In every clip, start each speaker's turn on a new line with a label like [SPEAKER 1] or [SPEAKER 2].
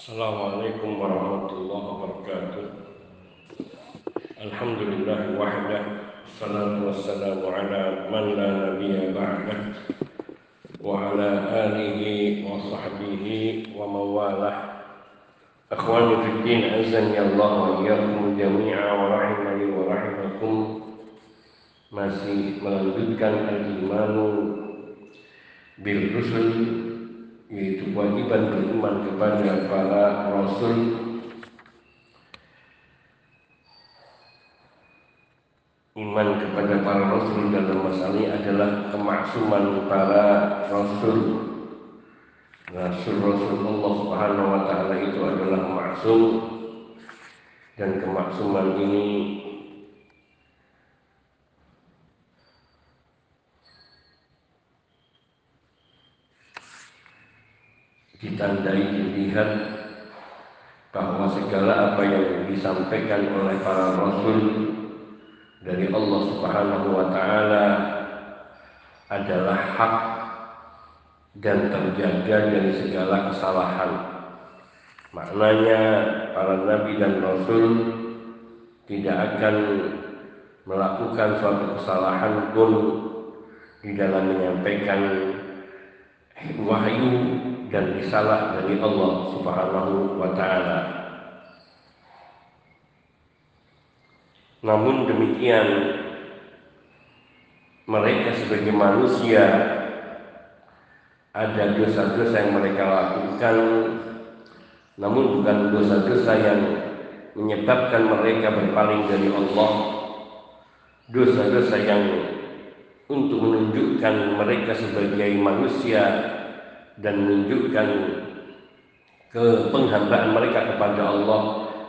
[SPEAKER 1] Assalamualaikum warahmatullahi wabarakatuh. Alhamdulillah wahdah Salatu wassalamu ala man la nabiya ba'dah Wa ala alihi wa sahbihi wa mawalah. Akhwani fi din azan ya Allah wa iyyakum jami'a wa rahimani wa rahimakum. Masih melanjutkan al-imanu bil rusul yaitu kewajiban beriman kepada para rasul. Iman kepada para rasul dalam masalah ini adalah kemaksuman para rasul. Rasul-rasul Allah Subhanahu wa taala itu adalah maksum. Dan kemaksuman ini ditandai dilihat bahwa segala apa yang disampaikan oleh para rasul dari Allah Subhanahu wa taala adalah hak dan terjaga dari segala kesalahan. Maknanya para nabi dan rasul tidak akan melakukan suatu kesalahan pun di dalam menyampaikan wahyu dan risalah dari Allah Subhanahu wa taala. Namun demikian mereka sebagai manusia ada dosa-dosa yang mereka lakukan namun bukan dosa-dosa yang menyebabkan mereka berpaling dari Allah dosa-dosa yang untuk menunjukkan mereka sebagai manusia dan menunjukkan ke penghambaan mereka kepada Allah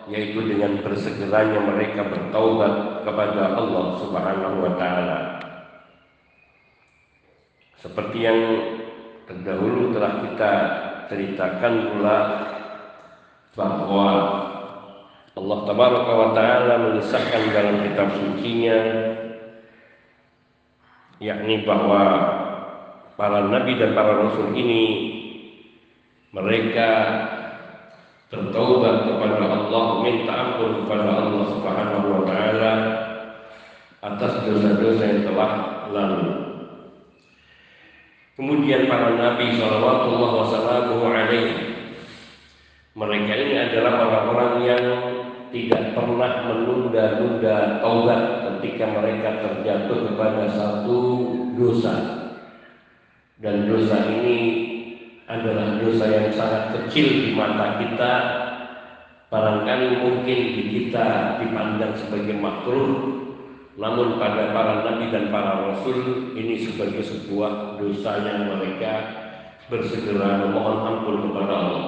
[SPEAKER 1] yaitu dengan bersegeranya mereka bertaubat kepada Allah Subhanahu wa taala. Seperti yang terdahulu telah kita ceritakan pula bahwa Allah Tabaraka wa taala mengisahkan dalam kitab sucinya yakni bahwa para nabi dan para rasul ini mereka bertaubat kepada Allah minta ampun kepada Allah Subhanahu wa taala atas dosa-dosa yang telah lalu. Kemudian para nabi sallallahu wasallam alaihi mereka ini adalah orang-orang yang tidak pernah menunda-nunda taubat ketika mereka terjatuh kepada satu dosa dan dosa ini adalah dosa yang sangat kecil di mata kita. Barangkali mungkin di kita dipandang sebagai makruh namun pada para nabi dan para rasul ini sebagai sebuah dosa yang mereka bersegera memohon ampun kepada Allah.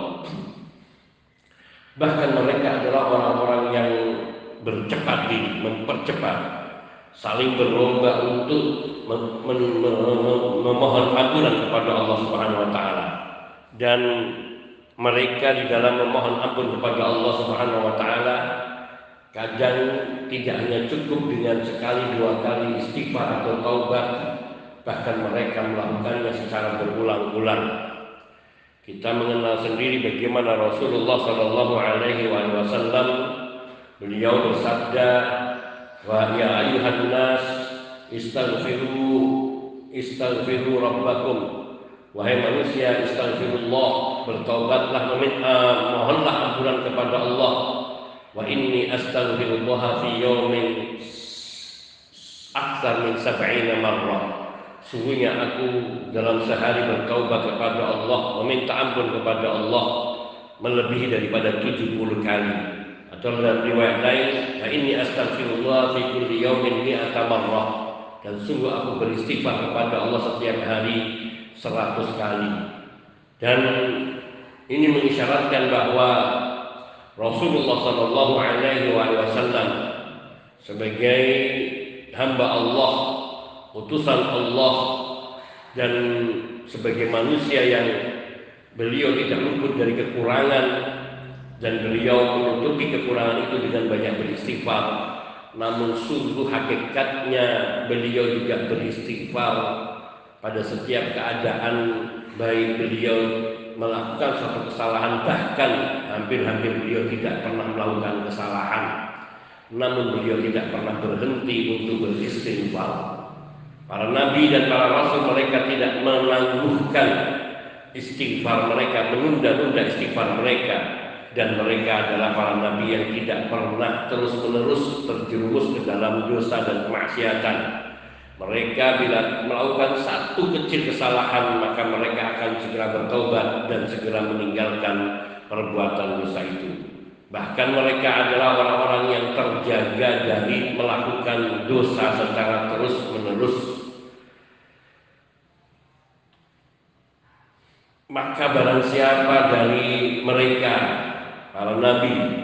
[SPEAKER 1] Bahkan mereka adalah orang-orang yang bercepat diri mempercepat saling berlomba untuk memohon ampunan kepada Allah Subhanahu wa taala. Dan mereka di dalam memohon ampun kepada Allah Subhanahu wa taala kadang tidak hanya cukup dengan sekali dua kali istighfar atau taubat bahkan mereka melakukannya secara berulang-ulang. Kita mengenal sendiri bagaimana Rasulullah Shallallahu Alaihi Wasallam beliau bersabda wa ya ayuhan nas istaghfiru istaghfiru rabbakum. Wahai manusia istaghfirullah bertaubatlah meminta mohonlah ampunan kepada Allah. Wa inni astaghfirullah fi yawmin akthar min sab'ina marrah. Sungguhnya aku dalam sehari bertaubat kepada Allah meminta ampun kepada Allah melebihi daripada 70 kali dalam riwayat lain fa inni astaghfirullah fi kulli yawmin mi'ata marrah. Dan sungguh aku beristighfar kepada Allah setiap hari 100 kali. Dan ini mengisyaratkan bahwa Rasulullah Shallallahu Alaihi Wasallam sebagai hamba Allah, utusan Allah dan sebagai manusia yang beliau tidak luput dari kekurangan dan beliau menutupi kekurangan itu dengan banyak beristighfar. Namun sungguh hakikatnya beliau juga beristighfar pada setiap keadaan baik beliau melakukan suatu kesalahan bahkan hampir-hampir beliau tidak pernah melakukan kesalahan. Namun beliau tidak pernah berhenti untuk beristighfar. Para nabi dan para rasul mereka tidak menangguhkan istighfar mereka menunda-nunda istighfar mereka dan mereka adalah para nabi yang tidak pernah terus-menerus terjerumus ke dalam dosa dan kemaksiatan mereka bila melakukan satu kecil kesalahan maka mereka akan segera bertobat dan segera meninggalkan perbuatan dosa itu. Bahkan mereka adalah orang-orang yang terjaga dari melakukan dosa secara terus-menerus. Maka barang siapa dari mereka para nabi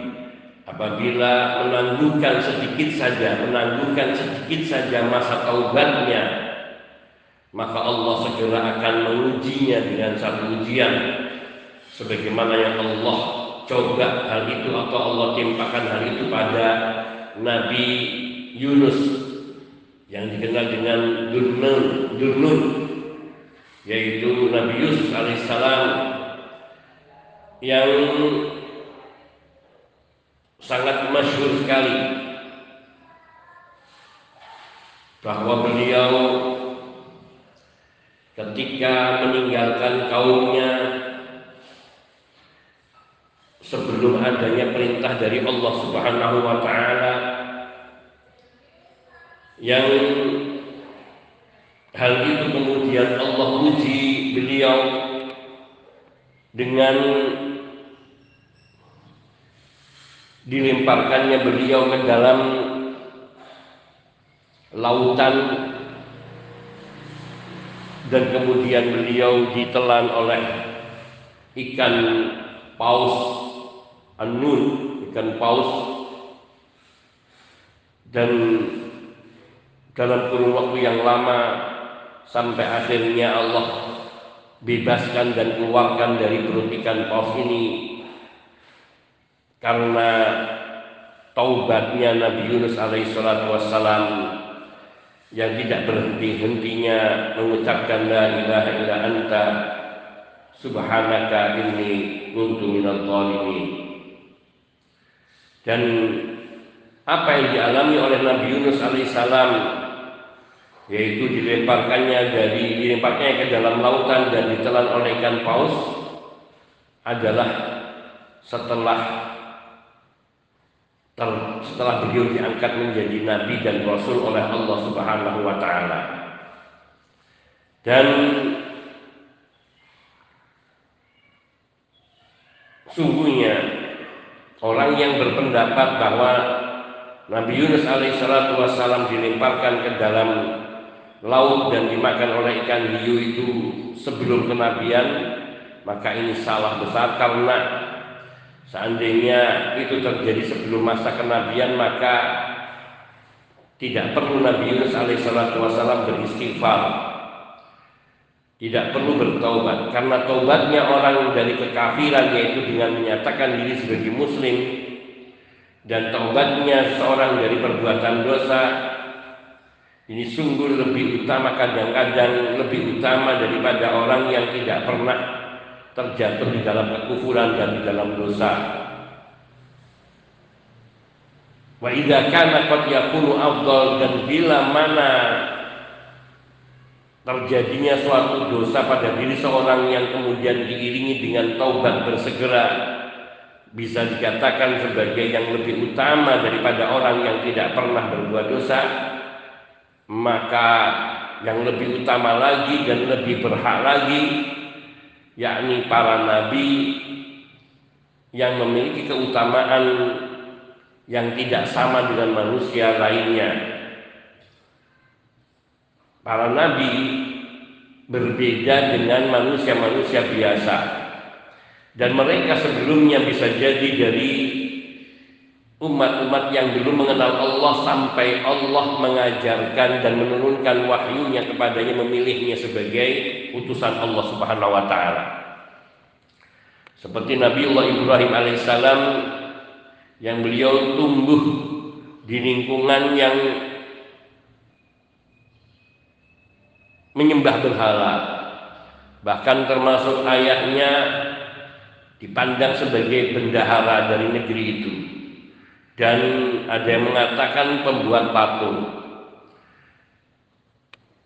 [SPEAKER 1] apabila menangguhkan sedikit saja, menangguhkan sedikit saja masa taubatnya, maka Allah segera akan mengujinya dengan satu ujian. Sebagaimana yang Allah coba hal itu atau Allah timpakan hal itu pada Nabi Yunus yang dikenal dengan Durnun, Durnun yaitu Nabi Yusuf alaihissalam yang sangat masyhur sekali. Bahwa beliau ketika meninggalkan kaumnya sebelum adanya perintah dari Allah Subhanahu wa taala yang hal itu kemudian Allah uji beliau dengan dilemparkannya beliau ke dalam lautan. Dan kemudian beliau ditelan oleh ikan paus anun ikan paus. Dan dalam kurun waktu yang lama sampai akhirnya Allah bebaskan dan keluarkan dari perut ikan paus ini karena taubatnya Nabi Yunus alaihissalatu wassalam yang tidak berhenti-hentinya mengucapkan la ilaha illa anta subhanaka inni kuntu minal zalimin. Dan apa yang dialami oleh Nabi Yunus alaihissalam yaitu dilemparkannya dari dilemparkannya ke dalam lautan dan ditelan oleh ikan paus adalah setelah setelah beliau diangkat menjadi nabi dan rasul oleh Allah Subhanahu wa taala. Dan sungguhnya orang yang berpendapat bahwa Nabi Yunus alaihissalatu wassalam dilemparkan ke dalam laut dan dimakan oleh ikan hiu itu sebelum kenabian maka ini salah besar karena Seandainya itu terjadi sebelum masa kenabian maka tidak perlu Nabi Yunus alaihissalatu wassalam beristighfar. Tidak perlu bertaubat karena taubatnya orang dari kekafiran yaitu dengan menyatakan diri sebagai muslim dan taubatnya seorang dari perbuatan dosa ini sungguh lebih utama kadang-kadang lebih utama daripada orang yang tidak pernah terjatuh di dalam kekufuran dan di dalam dosa. Wa idza kana qad yakunu afdal dan bila mana terjadinya suatu dosa pada diri seorang yang kemudian diiringi dengan taubat bersegera bisa dikatakan sebagai yang lebih utama daripada orang yang tidak pernah berbuat dosa maka yang lebih utama lagi dan lebih berhak lagi yakni para nabi yang memiliki keutamaan yang tidak sama dengan manusia lainnya. Para nabi berbeda dengan manusia-manusia biasa. Dan mereka sebelumnya bisa jadi dari umat-umat yang belum mengenal Allah sampai Allah mengajarkan dan menurunkan wahyunya kepadanya memilihnya sebagai utusan Allah Subhanahu wa taala. Seperti Nabi Ibrahim alaihissalam yang beliau tumbuh di lingkungan yang menyembah berhala bahkan termasuk ayahnya dipandang sebagai bendahara dari negeri itu dan ada yang mengatakan pembuat patung.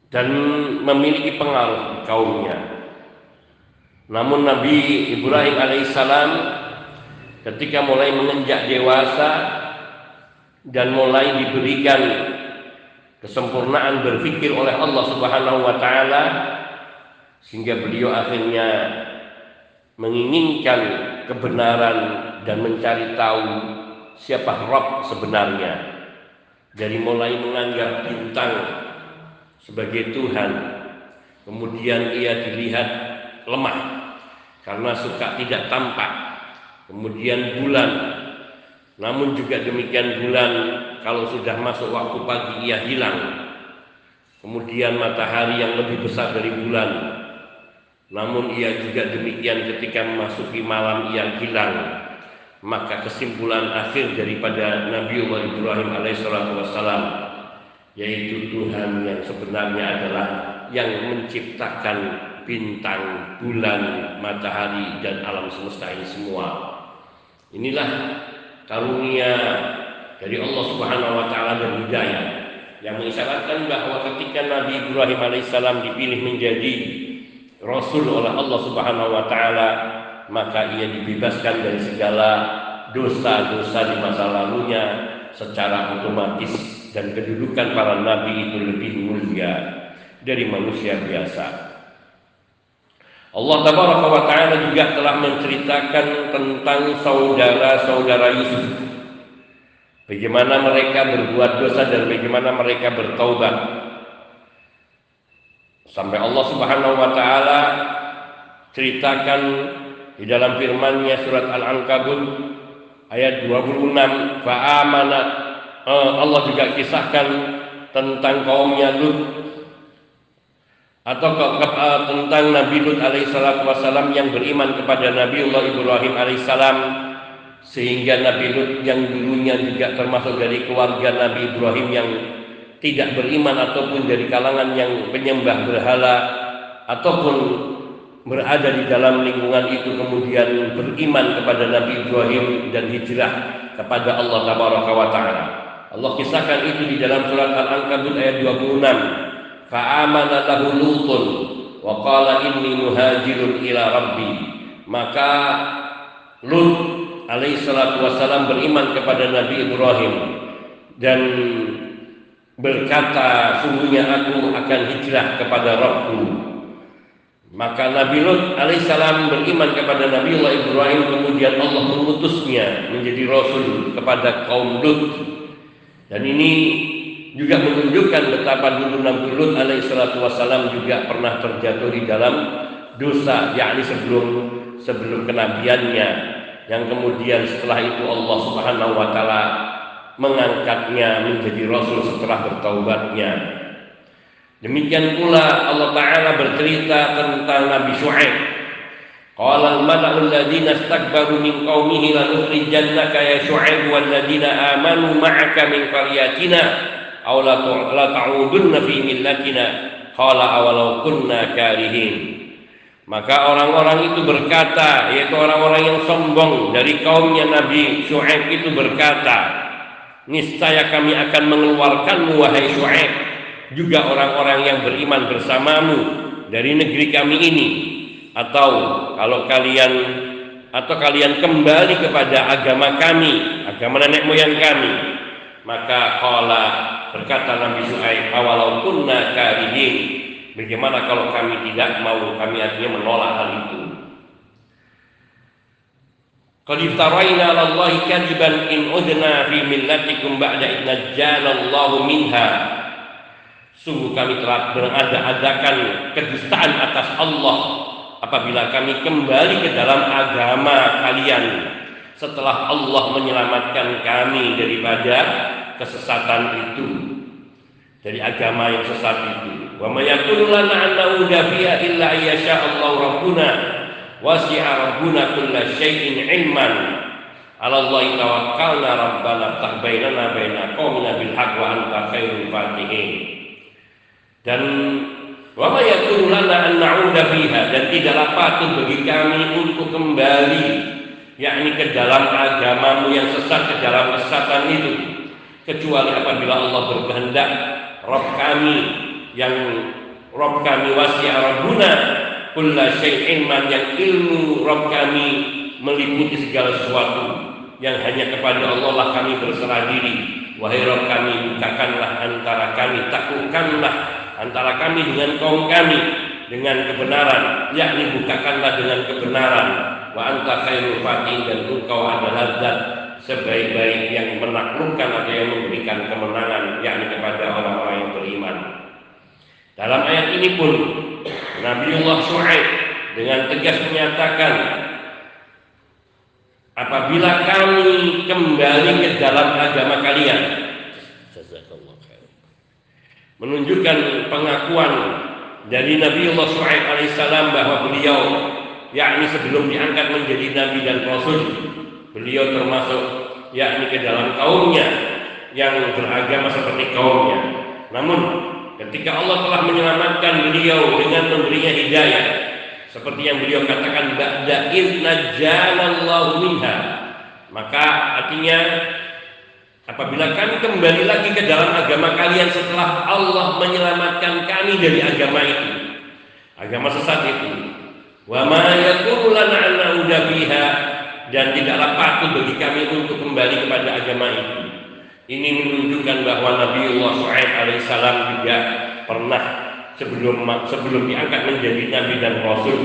[SPEAKER 1] Dan memiliki pengaruh kaumnya. Namun Nabi Ibrahim alaihissalam ketika mulai menginjak dewasa dan mulai diberikan kesempurnaan berpikir oleh Allah Subhanahu wa taala sehingga beliau akhirnya menginginkan kebenaran dan mencari tahu siapa Rob sebenarnya? Dari mulai menganggap bintang sebagai Tuhan kemudian ia dilihat lemah karena suka tidak tampak. Kemudian bulan namun juga demikian bulan kalau sudah masuk waktu pagi ia hilang. Kemudian matahari yang lebih besar dari bulan namun ia juga demikian ketika memasuki malam ia hilang. Maka kesimpulan akhir daripada Nabi Ibrahim alaihissalam yaitu Tuhan yang sebenarnya adalah yang menciptakan bintang, bulan, matahari dan alam semesta ini semua. Inilah karunia dari Allah Subhanahu wa taala dan hidayah yang mengisyaratkan bahwa ketika Nabi Ibrahim alaihissalam dipilih menjadi Rasul oleh Allah Subhanahu wa taala maka ia dibebaskan dari segala dosa-dosa di masa lalunya secara otomatis dan kedudukan para nabi itu lebih mulia dari manusia biasa. Allah Tabaraka wa taala juga telah menceritakan tentang saudara-saudara Yusuf. Bagaimana mereka berbuat dosa dan bagaimana mereka bertaubat Sampai Allah Subhanahu wa taala ceritakan di dalam firman-Nya surat Al-Ankabut ayat 26 fa'amana eh, Allah juga kisahkan tentang kaumnya Lut. Atau uh, tentang Nabi Lut alaihissalam wassalam yang beriman kepada Nabi Allah Ibrahim alaihissalam. Sehingga Nabi Lut yang dulunya juga termasuk dari keluarga Nabi Ibrahim yang tidak beriman ataupun dari kalangan yang penyembah berhala ataupun berada di dalam lingkungan itu kemudian beriman kepada Nabi Ibrahim dan hijrah kepada Allah Tabaraka wa taala. Allah kisahkan itu di dalam surat Al-Ankabut ayat 26. Fa'amana lahu Lutun wa qala inni muhajirun ila rabbi. Maka Lut alaihi salatu wasalam beriman kepada Nabi Ibrahim dan berkata sungguhnya aku akan hijrah kepada Rabbku maka Nabi Lut alaihissalam beriman kepada Nabi Allah Ibrahim kemudian Allah mengutusnya menjadi Rasul kepada kaum Lut dan ini juga menunjukkan betapa dulu Nabi Lut alaihissalam juga pernah terjatuh di dalam dosa yakni sebelum sebelum kenabiannya yang kemudian setelah itu Allah subhanahu wa ta'ala mengangkatnya menjadi rasul setelah bertaubatnya. Demikian pula Allah Ta'ala bercerita tentang Nabi Shu'aib. Qala al-mala'u alladhina istakbaru min qaumihi lanukhrijannaka ya Shu'aib wal ladina amanu ma'aka min qaryatina aw la ta'udunna fi millatina qala awalau kunna karihin. Maka orang-orang itu berkata, yaitu orang-orang yang sombong dari kaumnya Nabi Shu'aib itu berkata, niscaya kami akan mengeluarkanmu wahai Syuaib juga orang-orang yang beriman bersamamu dari negeri kami ini. Atau kalau kalian atau kalian kembali kepada agama kami agama nenek moyang kami maka qala berkata Nabi Syuaib awalau kunna karihin bagaimana kalau kami tidak mau kami artinya menolak hal itu. Qad iftaraina 'ala Allahi kadiban in udna fi millatikum ba'da id najjalallahu minha. Sungguh kami telah berada-adakan kedustaan atas Allah apabila kami kembali ke dalam agama kalian. Setelah Allah menyelamatkan kami daripada kesesatan itu. Dari agama yang sesat itu. Wa may yakun lana an na'uda fiha illa ayyasha Allah rabbuna wasi'a rabbuna kulla syai'in ilman. Ala Allah tawakkalna rabbana ftah bainana baina qaumina bil wa anta khairul fatihin dan Wa ma yakunu an na'uda fiha? Dan tidaklah patut bagi kami untuk kembali yakni ke dalam agamamu yang sesat ke dalam kesesatan itu. Kecuali apabila Allah berkehendak Rabb kami yang Rabb kami wasi'a rabbuna kulla syai'in man yang ilmu Rabb kami meliputi segala sesuatu yang hanya kepada Allah lah kami berserah diri. Wahai Rabb kami bukakanlah antara kami taklukkanlah antara kami dengan kaum kami dengan kebenaran yakni bukakanlah dengan kebenaran wa anta khairul fatin dan engkau adalah zat sebaik-baik yang menaklukkan atau yang memberikan kemenangan yakni kepada orang-orang yang beriman. Dalam ayat ini pun Nabiullah Shu'aib dengan tegas menyatakan apabila kami kembali ke dalam agama kalian menunjukkan pengakuan dari Nabiullah Shu'aib alaihissalam bahwa beliau yakni sebelum diangkat menjadi nabi dan rasul Beliau termasuk yakni ke dalam kaumnya yang beragama seperti kaumnya. Namun ketika Allah telah menyelamatkan beliau dengan memberinya hidayah seperti yang beliau katakan ba'da id najalallahu minha maka artinya apabila kami kembali lagi ke dalam agama kalian setelah Allah menyelamatkan kami dari agama itu agama sesat itu wa ma yakunu lana dan tidaklah patut bagi kami untuk kembali kepada agama itu. Ini menunjukkan bahwa Nabiullah Shu'aib alaihissalam juga pernah sebelum sebelum diangkat menjadi nabi dan rasul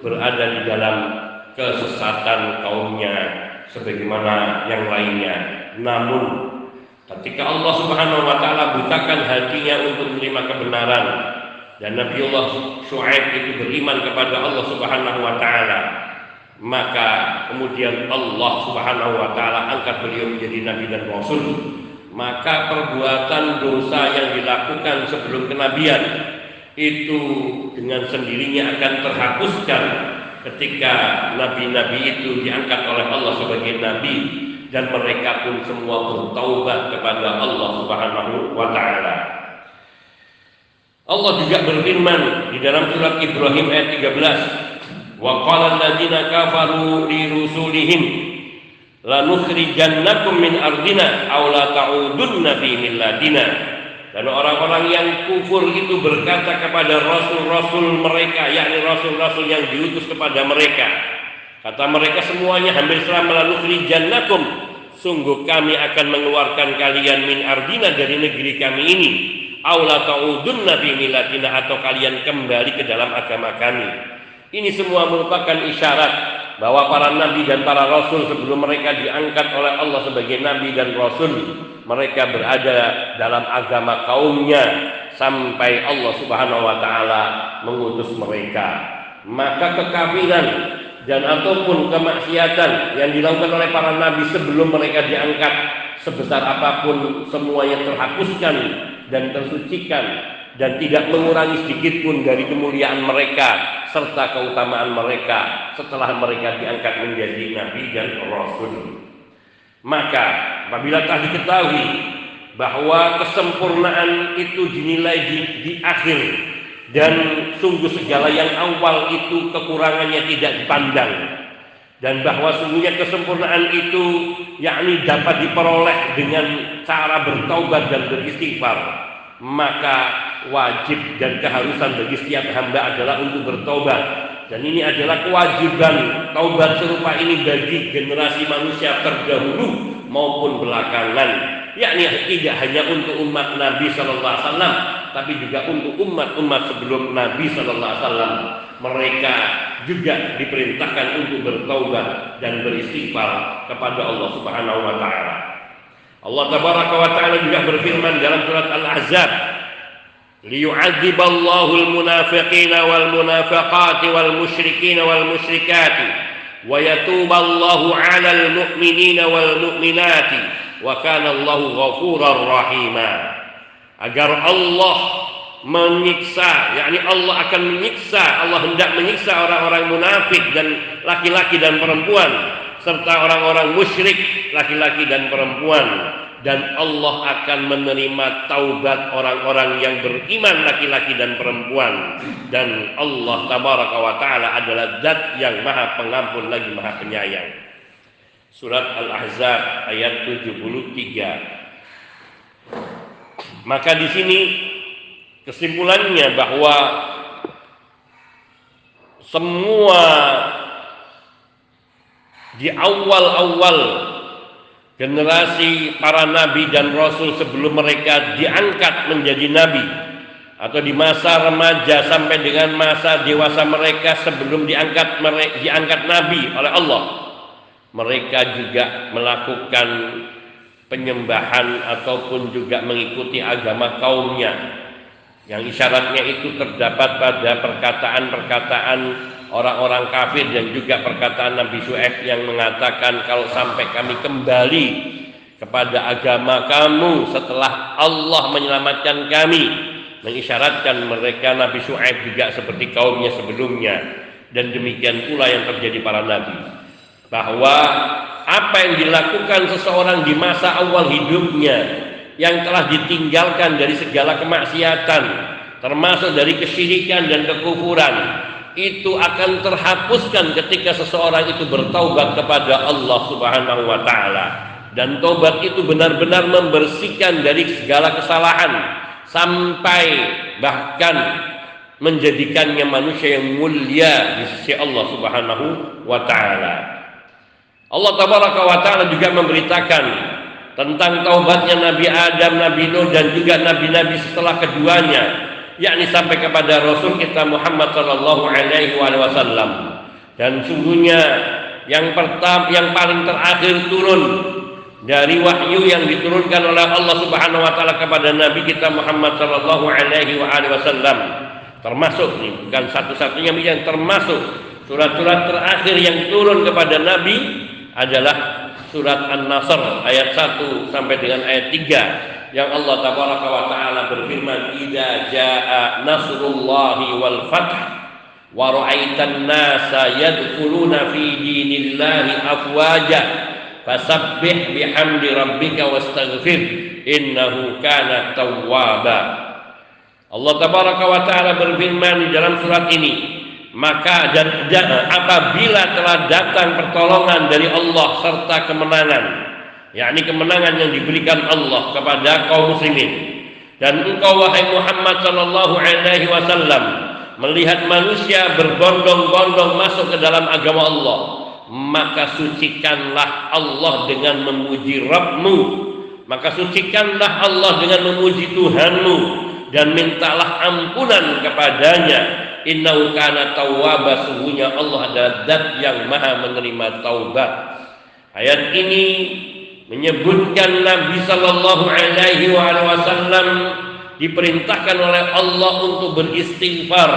[SPEAKER 1] berada di dalam kesesatan kaumnya sebagaimana yang lainnya. Namun ketika Allah Subhanahu wa taala butakan hatinya untuk menerima kebenaran dan Nabiullah Shu'aib itu beriman kepada Allah Subhanahu wa taala maka kemudian Allah Subhanahu wa taala angkat beliau menjadi nabi dan rasul maka perbuatan dosa yang dilakukan sebelum kenabian itu dengan sendirinya akan terhapuskan ketika nabi-nabi itu diangkat oleh Allah sebagai nabi dan mereka pun semua bertaubat kepada Allah Subhanahu wa taala. Allah juga berfirman di dalam surat Ibrahim ayat 13 Wa qala alladziina kafaru li rusulihim lanukhrijannakum min ardina aw la ta'udunna fi millatina. Dan orang-orang yang kufur itu berkata kepada rasul-rasul mereka, yakni rasul-rasul yang diutus kepada mereka. Kata mereka semuanya hampir selama lalu jannakum. Sungguh kami akan mengeluarkan kalian min ardina dari negeri kami ini. Aula ta'udunna fi millatina atau kalian kembali ke dalam agama kami. Ini semua merupakan isyarat bahwa para nabi dan para rasul sebelum mereka diangkat oleh Allah sebagai nabi dan rasul, mereka berada dalam agama kaumnya sampai Allah Subhanahu wa taala mengutus mereka. Maka kekafiran dan ataupun kemaksiatan yang dilakukan oleh para nabi sebelum mereka diangkat sebesar apa pun semuanya terhapuskan dan tersucikan dan tidak mengurangi sedikit pun dari kemuliaan mereka serta keutamaan mereka setelah mereka diangkat menjadi nabi dan rasul. Maka apabila telah diketahui bahwa kesempurnaan itu dinilai di, di akhir dan sungguh segala yang awal itu kekurangannya tidak dipandang. Dan bahwa sungguhnya kesempurnaan itu yakni dapat diperoleh dengan cara bertaubat dan beristighfar maka wajib dan keharusan bagi setiap hamba adalah untuk bertobat dan ini adalah kewajiban taubat serupa ini bagi generasi manusia terdahulu maupun belakangan. Yakni tidak hanya untuk umat Nabi Shallallahu Alaihi Wasallam tapi juga untuk umat-umat sebelum Nabi Shallallahu Alaihi Wasallam mereka juga diperintahkan untuk bertaubat dan beristighfar kepada Allah Subhanahu Wa Taala. Allah Tabaraka wa Taala juga berfirman dalam surat Al Ahzab, liyu'adziballahu al-munafiqina wal munafiqati wal musyrikina wal musyrikati wa yatuballahu 'alal mu'minina wal mu'minati wa kana Allahu ghafurar rahima agar Allah menyiksa yakni Allah akan menyiksa Allah hendak menyiksa orang-orang munafik dan laki-laki dan perempuan serta orang-orang musyrik laki-laki dan perempuan. Dan Allah akan menerima taubat orang-orang yang beriman laki-laki dan perempuan. Dan Allah tabaraka wa taala adalah zat yang maha pengampun lagi maha penyayang. Surat al-ahzab ayat 73 maka di sini kesimpulannya bahwa semua di awal-awal generasi para nabi dan rasul sebelum mereka diangkat menjadi nabi atau di masa remaja sampai dengan masa dewasa mereka sebelum diangkat diangkat nabi oleh Allah mereka juga melakukan penyembahan ataupun juga mengikuti agama kaumnya. Yang isyaratnya itu terdapat pada perkataan-perkataan orang-orang kafir dan juga perkataan Nabi Su'aib yang mengatakan kalau sampai kami kembali kepada agama kamu setelah Allah menyelamatkan kami mengisyaratkan mereka Nabi Su'aib juga seperti kaumnya sebelumnya. Dan demikian pula yang terjadi para nabi bahwa apa yang dilakukan seseorang di masa awal hidupnya yang telah ditinggalkan dari segala kemaksiatan termasuk dari kesyirikan dan kekufuran itu akan terhapuskan ketika seseorang itu bertaubat kepada Allah Subhanahu wa taala dan taubat itu benar-benar membersihkan dari segala kesalahan sampai bahkan menjadikannya manusia yang mulia di sisi Allah Subhanahu wa taala. Allah tabaraka wa taala juga memberitakan tentang taubatnya Nabi Adam, Nabi Nuh dan juga nabi-nabi setelah keduanya yakni sampai kepada Rasul kita Muhammad sallallahu alaihi wasallam. Dan sungguhnya yang pertama yang paling terakhir turun dari wahyu yang diturunkan oleh Allah Subhanahu wa taala kepada nabi kita Muhammad sallallahu alaihi wasallam. Termasuk nih bukan satu-satunya yang termasuk surat-surat terakhir yang turun kepada nabi adalah surat An-Nasr ayat 1 sampai dengan ayat 3 yang Allah tabaraka wa taala berfirman idza jaa nasrullahi wal fath wa ra'aitan nasa yadkhuluna fi dinillahi afwaja fasabbih bihamdi rabbika wastaghfir innahu kana tawwaba. Allah tabaraka wa taala berfirman di dalam surat ini maka apabila telah datang pertolongan dari Allah serta kemenangan yakni kemenangan yang diberikan Allah kepada kaum muslimin. Dan engkau wahai Muhammad sallallahu alaihi wasallam melihat manusia berbondong-bondong masuk ke dalam agama Allah maka sucikanlah Allah dengan memuji Rabbmu. Maka sucikanlah Allah dengan memuji Tuhanmu dan mintalah ampunan kepadanya innahu kana tawwaba sungguhnya Allah adalah zat yang maha menerima taubat ayat ini menyebutkan Nabi Shallallahu Alaihi Wasallam diperintahkan oleh Allah untuk beristighfar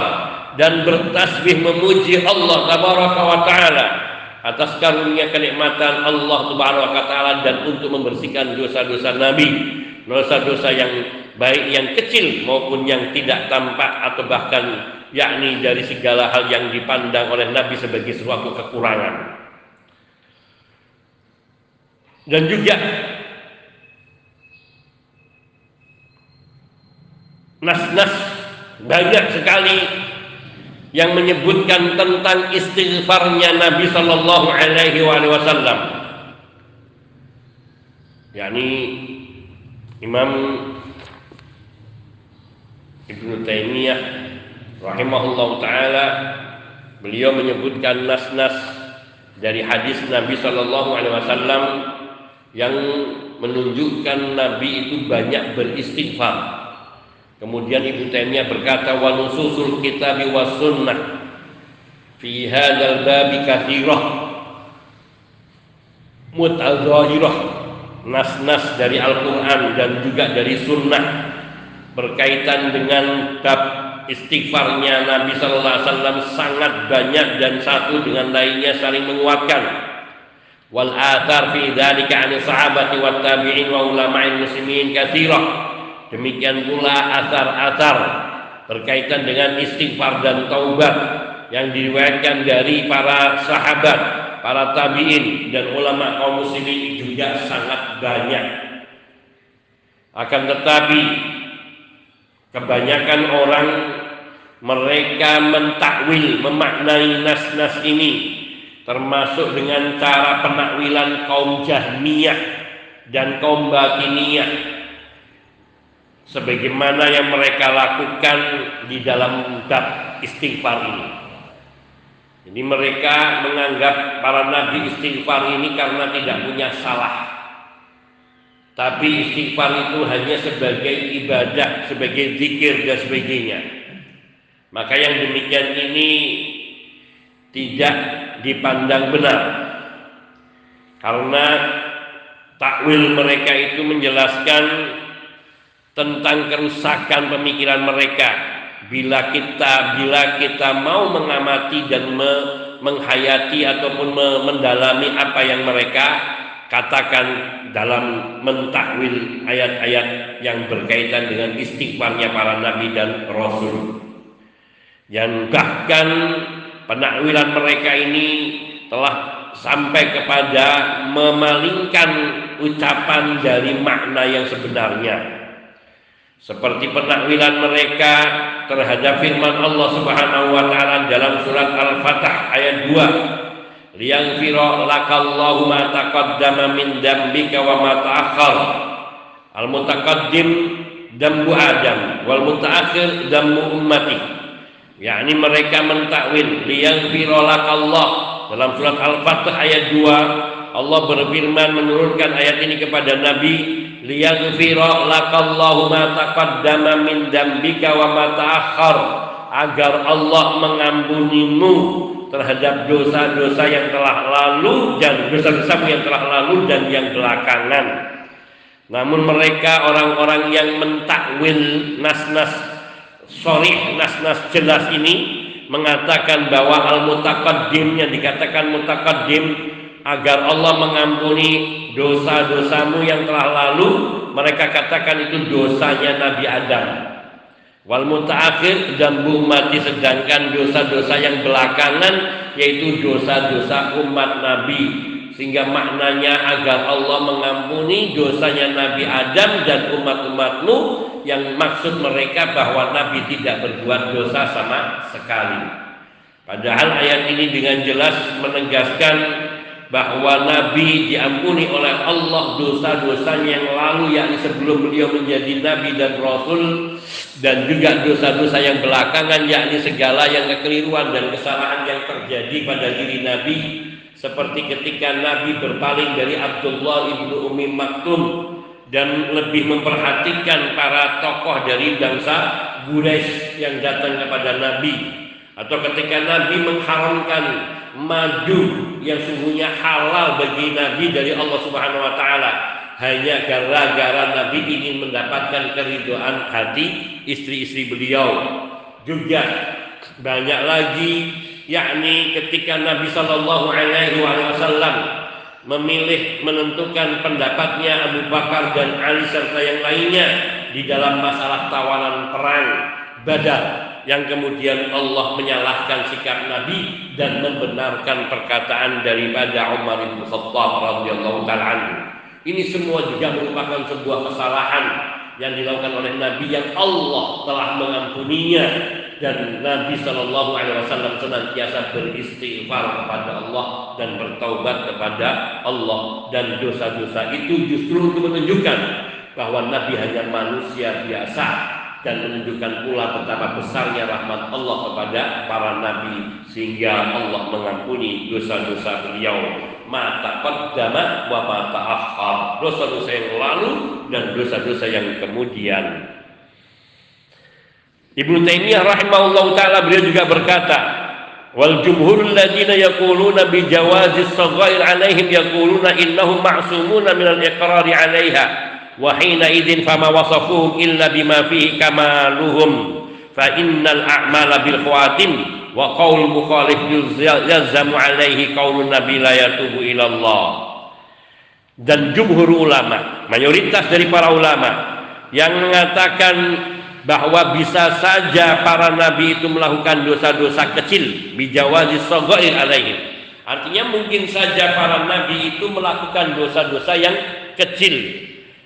[SPEAKER 1] dan bertasbih memuji Allah tabaraka wa taala atas karunia kenikmatan Allah subhanahu taala dan untuk membersihkan dosa-dosa Nabi. Dosa-dosa yang baik yang kecil maupun yang tidak tampak atau bahkan yakni dari segala hal yang dipandang oleh Nabi sebagai suatu kekurangan dan juga nas-nas banyak sekali yang menyebutkan tentang istighfarnya Nabi Sallallahu Alaihi Wasallam. yakni Imam Ibnu Taimiyah rahimahullah taala beliau menyebutkan nas-nas dari hadis Nabi Sallallahu Alaihi Wasallam yang menunjukkan Nabi itu banyak beristighfar. Kemudian Ibnu Taimiyah berkata wa nususul kitab wa sunnah fi hadzal bab kathirah mutadzahirah nas-nas dari Al-Qur'an dan juga dari sunnah berkaitan dengan bab istighfarnya Nabi sallallahu alaihi wasallam sangat banyak dan satu dengan lainnya saling menguatkan wal athar fi dzalika 'ani sahabati wat tabi'in wa ulama'il muslimin katsirah demikian pula asar-asar berkaitan dengan istighfar dan taubat yang diriwayatkan dari para sahabat, para tabi'in dan ulama kaum muslimin juga sangat banyak. akan tetapi kebanyakan orang mereka mentakwil memaknai nas-nas ini termasuk dengan cara penakwilan kaum Jahmiyah dan kaum Batiniyah sebagaimana yang mereka lakukan di dalam bab istighfar ini. Jadi mereka menganggap para nabi istighfar ini karena tidak punya salah. Tapi istighfar itu hanya sebagai ibadah, sebagai zikir dan sebagainya. Maka yang demikian ini tidak dipandang benar. Karena takwil mereka itu menjelaskan tentang kerusakan pemikiran mereka bila kita bila kita mau mengamati dan me, menghayati ataupun me, mendalami apa yang mereka katakan dalam mentakwil ayat-ayat yang berkaitan dengan istighfarnya para nabi dan rasul. Yang bahkan penakwilan mereka ini telah sampai kepada memalingkan ucapan dari makna yang sebenarnya. Seperti penakwilan mereka terhadap firman Allah Subhanahu wa taala dalam surat Al-Fatah ayat 2 liyaghfira lakallahu ma taqaddama min dambika wa ma ta'akhkhar. Al mutaqaddim dambu adam. Wal mutaakhir dambu ummati. Yakni mereka mentakwil. Liyaghfira lakallah. Dalam surat Al-Fatah ayat 2 Allah berfirman menurunkan ayat ini kepada Nabi liyaghfira lakallahu ma taqaddama min dambika wa ma ta'akhkhar. Agar Allah mengampunimu terhadap dosa-dosa yang telah lalu dan dosa-dosamu yang telah lalu dan yang belakangan. Namun mereka orang-orang yang mentakwil nas-nas sorih, nas-nas jelas ini mengatakan bahwa al-mutaqaddim yang dikatakan mutaqaddim agar Allah mengampuni dosa-dosamu yang telah lalu mereka katakan itu dosanya Nabi Adam wal mutaakhir dan mati sedangkan dosa-dosa yang belakangan yaitu dosa-dosa umat Nabi. Sehingga maknanya agar Allah mengampuni dosanya Nabi Adam dan umat-umatmu yang maksud mereka bahwa Nabi tidak berbuat dosa sama sekali. Padahal ayat ini dengan jelas menegaskan bahwa Nabi diampuni oleh Allah dosa-dosanya yang lalu yakni sebelum beliau menjadi Nabi dan Rasul dan juga dosa-dosa yang belakangan yakni segala yang kekeliruan dan kesalahan yang terjadi pada diri Nabi seperti ketika Nabi berpaling dari Abdullah ibnu Umi Maktum dan lebih memperhatikan para tokoh dari bangsa Quraisy yang datang kepada Nabi atau ketika Nabi mengharamkan madu yang sungguhnya halal bagi Nabi dari Allah Subhanahu wa taala hanya gara-gara Nabi ingin mendapatkan keridoan hati istri-istri beliau. Juga banyak lagi yakni ketika Nabi Shallallahu Alaihi Wasallam memilih menentukan pendapatnya Abu Bakar dan Ali serta yang lainnya di dalam masalah tawanan perang Badar yang kemudian Allah menyalahkan sikap Nabi dan membenarkan perkataan daripada Umar bin Khattab radhiyallahu taala Ini semua juga merupakan sebuah kesalahan yang dilakukan oleh Nabi yang Allah telah mengampuninya. Dan Nabi Shallallahu Alaihi Wasallam senantiasa beristighfar kepada Allah dan bertaubat kepada Allah. Dan dosa-dosa itu justru untuk menunjukkan bahwa Nabi hanya manusia biasa dan menunjukkan pula betapa besarnya rahmat Allah kepada para nabi sehingga Allah mengampuni dosa-dosa beliau mata qaddama wa mata akhar dosa-dosa yang lalu dan dosa-dosa yang kemudian. Ibnu Taimiyah rahimahullah taala beliau juga berkata wal jumhurul ladina yaquluna bi jawazi saghair alaihim yaquluna innahum ma'sumuna min al-iqrari 'alaiha wa hina idzin fama wasafuhum illa bima fihi kamaluhum fa innal a'mala bil khawatim wa qaul mukhalif yalzamu alaihi qaulun nabi la yatubu ila Allah. Dan jumhur ulama mayoritas dari para ulama yang mengatakan bahwa bisa saja para nabi itu melakukan dosa-dosa kecil bijawazi saghair alaihim artinya mungkin saja para nabi itu melakukan dosa-dosa yang kecil.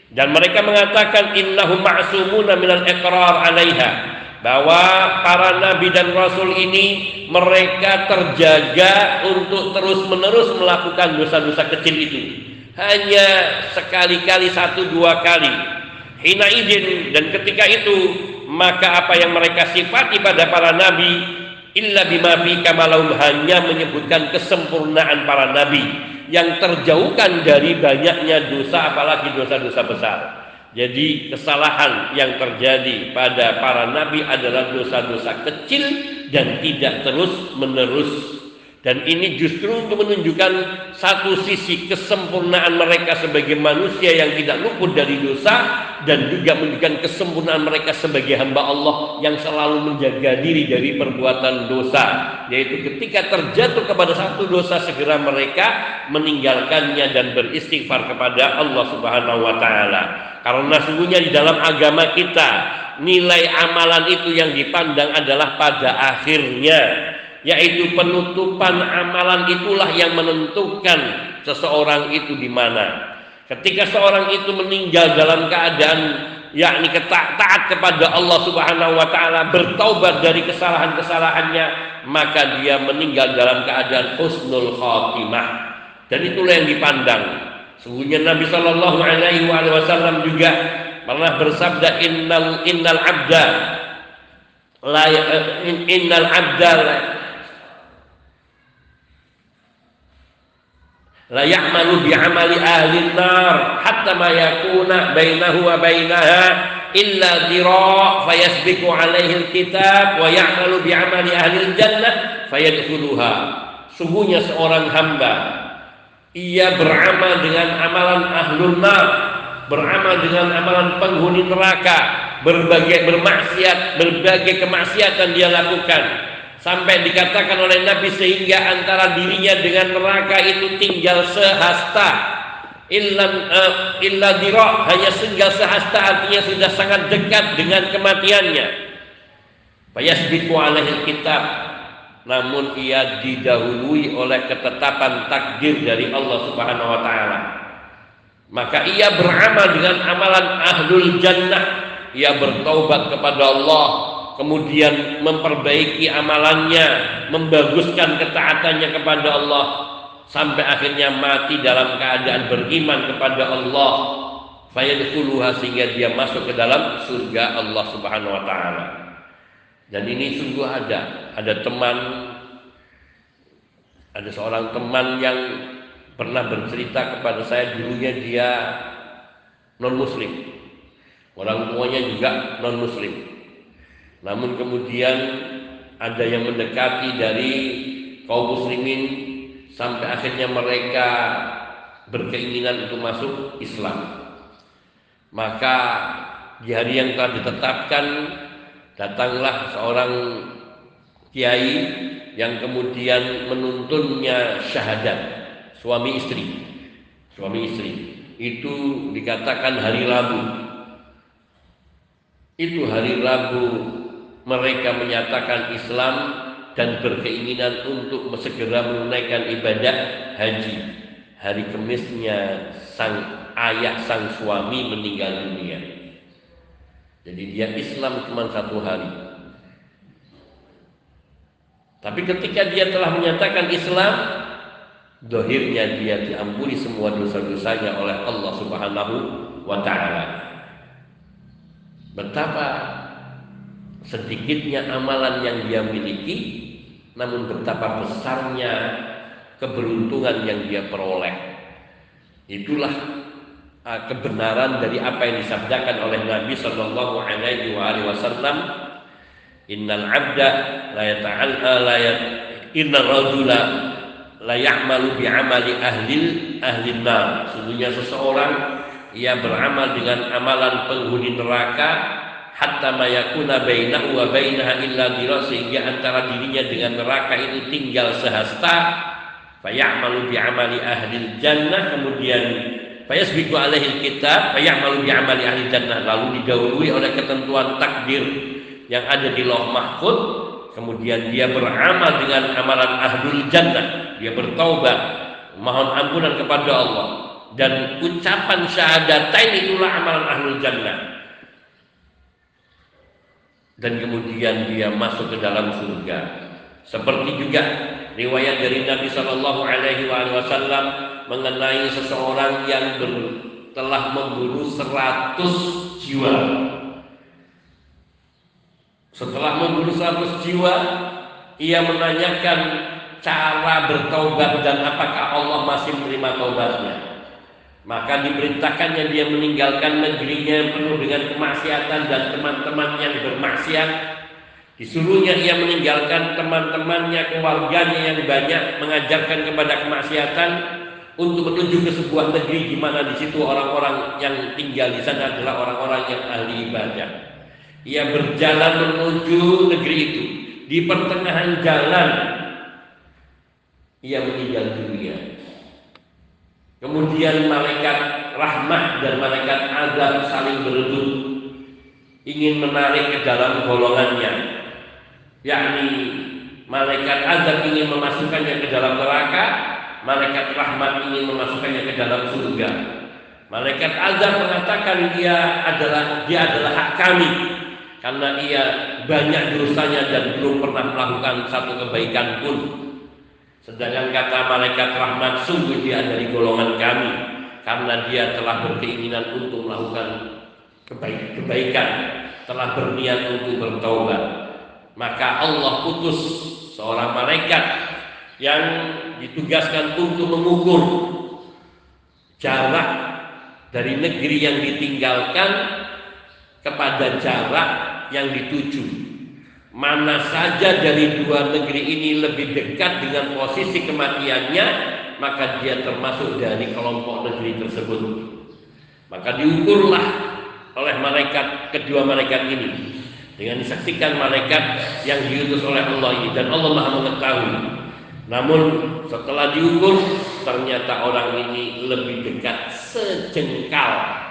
[SPEAKER 1] Dan mereka mengatakan innahum ma'sumuna minal iqrar 'alaiha bahwa para nabi dan rasul ini mereka terjaga untuk terus-menerus melakukan dosa-dosa kecil itu. Hanya sekali-kali satu dua kali. Hina izin dan ketika itu maka apa yang mereka sifati pada para nabi illa bima fi kamalahum hanya menyebutkan kesempurnaan para nabi yang terjauhkan dari banyaknya dosa apalagi dosa-dosa besar. Jadi kesalahan yang terjadi pada para nabi adalah dosa-dosa kecil dan tidak terus menerus dan ini justru untuk menunjukkan satu sisi kesempurnaan mereka sebagai manusia yang tidak luput dari dosa dan juga menunjukkan kesempurnaan mereka sebagai hamba Allah yang selalu menjaga diri dari perbuatan dosa. Yaitu ketika terjatuh kepada satu dosa segera mereka meninggalkannya dan beristighfar kepada Allah Subhanahu wa taala. Karena sungguhnya di dalam agama kita nilai amalan itu yang dipandang adalah pada akhirnya yaitu penutupan amalan itulah yang menentukan seseorang itu di mana. Ketika seorang itu meninggal dalam keadaan yakni taat kepada Allah Subhanahu wa taala, bertaubat dari kesalahan-kesalahannya, maka dia meninggal dalam keadaan husnul khatimah. Dan itulah yang dipandang. Sungguhnya Nabi Shallallahu alaihi wasallam juga pernah bersabda innal innal abda la innal abda la ya'malu bi amali ahli nar hatta ma yakuna bainahu wa bainaha illa dira fayasbiqu alaihi alkitab wa ya'malu bi amali ahli jannah fayadkhuluha sungguhnya seorang hamba ia beramal dengan amalan ahlul nar beramal dengan amalan penghuni neraka berbagai bermaksiat berbagai kemaksiatan dia lakukan sampai dikatakan oleh Nabi sehingga antara dirinya dengan neraka itu tinggal sehasta. Illa uh, illa dira hanya tinggal sehasta artinya sudah sangat dekat dengan kematiannya. Fayasbiqu alaihi kitab namun ia didahului oleh ketetapan takdir dari Allah Subhanahu wa taala. Maka ia beramal dengan amalan ahlul jannah. Ia bertaubat kepada Allah kemudian memperbaiki amalannya, membaguskan ketaatannya kepada Allah sampai akhirnya mati dalam keadaan beriman kepada Allah. Fayadkhuluha sehingga dia masuk ke dalam surga Allah Subhanahu wa taala. Dan ini sungguh ada, ada teman ada seorang teman yang pernah bercerita kepada saya dulunya dia non muslim. Orang tuanya juga non muslim. Namun kemudian ada yang mendekati dari kaum muslimin sampai akhirnya mereka berkeinginan untuk masuk Islam. Maka di hari yang telah ditetapkan datanglah seorang kiai yang kemudian menuntunnya syahadat suami istri. Suami istri. Itu dikatakan hari Rabu. Itu hari Rabu mereka menyatakan Islam dan berkeinginan untuk segera menunaikan ibadah haji. Hari kemisnya sang ayah sang suami meninggal dunia. Jadi dia Islam cuma satu hari. Tapi ketika dia telah menyatakan Islam, dohirnya dia diampuni semua dosa-dosanya oleh Allah Subhanahu wa Ta'ala. Betapa sedikitnya amalan yang dia miliki namun betapa besarnya keberuntungan yang dia peroleh itulah uh, kebenaran dari apa yang disabdakan oleh Nabi Shallallahu Alaihi Wasallam Innal abda la yata'al la innal rajula la ya'malu bi amali ahli ahli. Sesungguhnya seseorang ia beramal dengan amalan penghuni neraka hatta mayakuna bainahu wa bainaha illa dira sehingga antara dirinya dengan neraka itu tinggal sehasta. Fayamalu bi amali ahli jannah kemudian fayasbiqu alaihi kitab fayamalu bi amali ahli jannah. Lalu didahului oleh ketentuan takdir yang ada di loh mahfud. Kemudian dia beramal dengan amalan ahlul jannah. Dia bertaubat mohon ampunan kepada Allah. Dan ucapan syahadatain itulah amalan ahlul jannah dan kemudian dia masuk ke dalam surga seperti juga riwayat dari Nabi Shallallahu Alaihi Wasallam mengenai seseorang yang ber, telah membunuh 100 jiwa. Setelah membunuh 100 jiwa, ia menanyakan cara bertaubat dan apakah Allah masih menerima taubatnya. Maka diperintahkannya dia meninggalkan negerinya yang penuh dengan kemaksiatan dan teman-teman yang bermaksiat. Disuruhnya ia meninggalkan teman-temannya, keluarganya yang banyak mengajarkan kepada kemaksiatan untuk menuju ke sebuah negeri di mana di situ orang-orang yang tinggal di sana adalah orang-orang yang ahli ibadah. Ia berjalan menuju negeri itu. Di pertengahan jalan ia meninggal dunia. Kemudian malaikat rahmat dan malaikat azab saling berebut ingin menarik ke dalam golongannya. Yakni malaikat azab ingin memasukkannya ke dalam neraka, malaikat rahmat ingin memasukkannya ke dalam surga. Malaikat azab mengatakan dia adalah dia adalah hak kami karena ia banyak dosanya dan belum pernah melakukan satu kebaikan pun. Sedangkan kata malaikat rahmat sungguh dia dari golongan kami karena dia telah berkeinginan untuk melakukan kebaik kebaikan, telah berniat untuk bertaubat. Maka Allah putus seorang malaikat yang ditugaskan untuk mengukur jarak dari negeri yang ditinggalkan kepada jarak yang dituju. Mana saja dari dua negeri ini lebih dekat dengan posisi kematiannya, maka dia termasuk dari kelompok negeri tersebut. Maka diukurlah oleh malaikat kedua malaikat ini dengan disaksikan malaikat yang diutus oleh Allah ini dan Allah Maha mengetahui namun setelah diukur ternyata orang ini lebih dekat sejengkal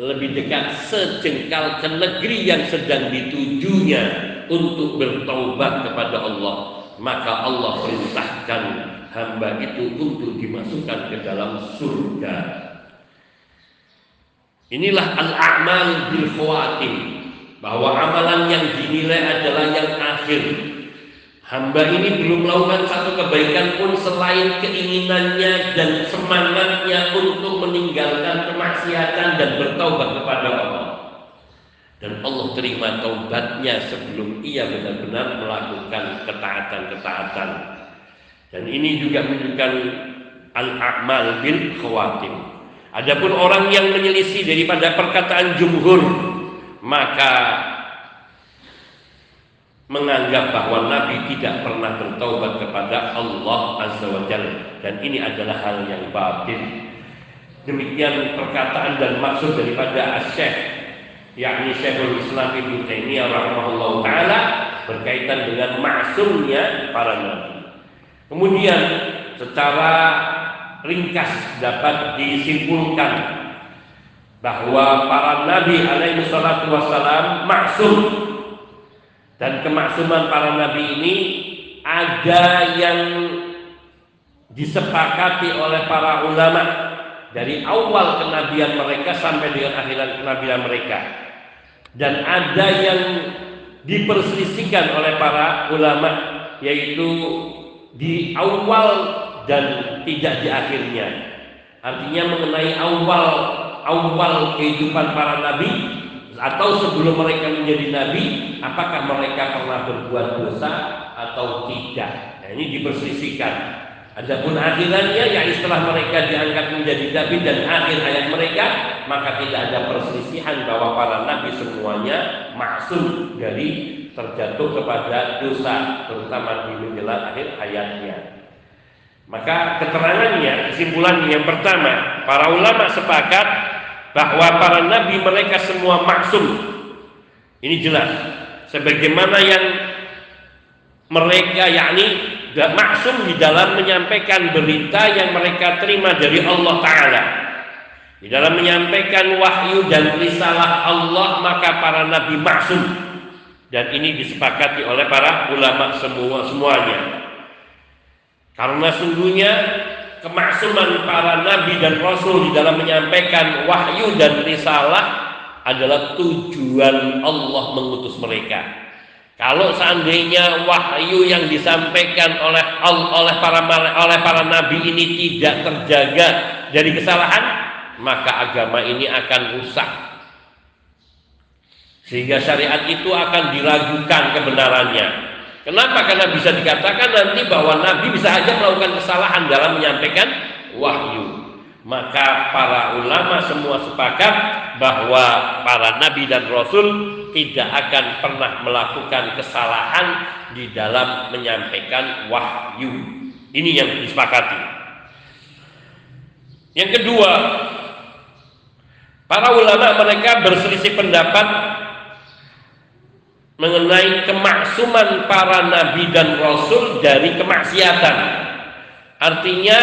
[SPEAKER 1] lebih dekat sejengkal ke negeri yang sedang ditujunya untuk bertaubat kepada Allah maka Allah perintahkan hamba itu untuk dimasukkan ke dalam surga inilah al-a'mal bil khawatim bahwa amalan yang dinilai adalah yang akhir Hamba ini belum melakukan satu kebaikan pun selain keinginannya dan semangatnya untuk meninggalkan kemaksiatan dan bertaubat kepada Allah. Dan Allah terima taubatnya sebelum ia benar-benar melakukan ketaatan-ketaatan. Dan ini juga menunjukkan al-a'mal bil khawatim. Adapun orang yang menyelisih daripada perkataan jumhur, maka menganggap bahwa Nabi tidak pernah bertaubat kepada Allah Azza wa Jalla dan ini adalah hal yang batin. Demikian perkataan dan maksud daripada Syekh yakni Syekhul Islam Ibnu Taimiyah rahimahullah taala berkaitan dengan maksumnya para nabi. Kemudian secara ringkas dapat disimpulkan bahwa para nabi alaihi salatu wasalam maksum dan kemaksuman para nabi ini ada yang disepakati oleh para ulama dari awal kenabian mereka sampai dengan akhirat kenabian mereka. Dan ada yang diperselisihkan oleh para ulama yaitu di awal dan tidak di akhirnya. Artinya mengenai awal awal kehidupan para nabi atau sebelum mereka menjadi nabi apakah mereka pernah berbuat dosa atau tidak nah, ini diperselisihkan Adapun akhirannya ya setelah mereka diangkat menjadi nabi dan akhir hayat mereka maka tidak ada perselisihan bahwa para nabi semuanya maksum dari terjatuh kepada dosa terutama di menjelang akhir hayatnya. Maka keterangannya kesimpulan yang pertama para ulama sepakat bahwa para nabi mereka semua maksum. Ini jelas. Sebagaimana yang mereka yakni maksum di dalam menyampaikan berita yang mereka terima dari Allah taala. Di dalam menyampaikan wahyu dan risalah Allah maka para nabi maksum dan ini disepakati oleh para ulama semua semuanya. Karena sungguhnya kemaksuman para nabi dan rasul di dalam menyampaikan wahyu dan risalah adalah tujuan Allah mengutus mereka. Kalau seandainya wahyu yang disampaikan oleh oleh para oleh para nabi ini tidak terjaga dari kesalahan, maka agama ini akan rusak. Sehingga syariat itu akan diragukan kebenarannya. Kenapa? Karena bisa dikatakan nanti bahwa Nabi bisa saja melakukan kesalahan dalam menyampaikan wahyu. Maka para ulama semua sepakat bahwa para nabi dan rasul tidak akan pernah melakukan kesalahan di dalam menyampaikan wahyu. Ini yang disepakati. Yang kedua, para ulama mereka berselisih pendapat mengenai kemaksuman para nabi dan rasul dari kemaksiatan. Artinya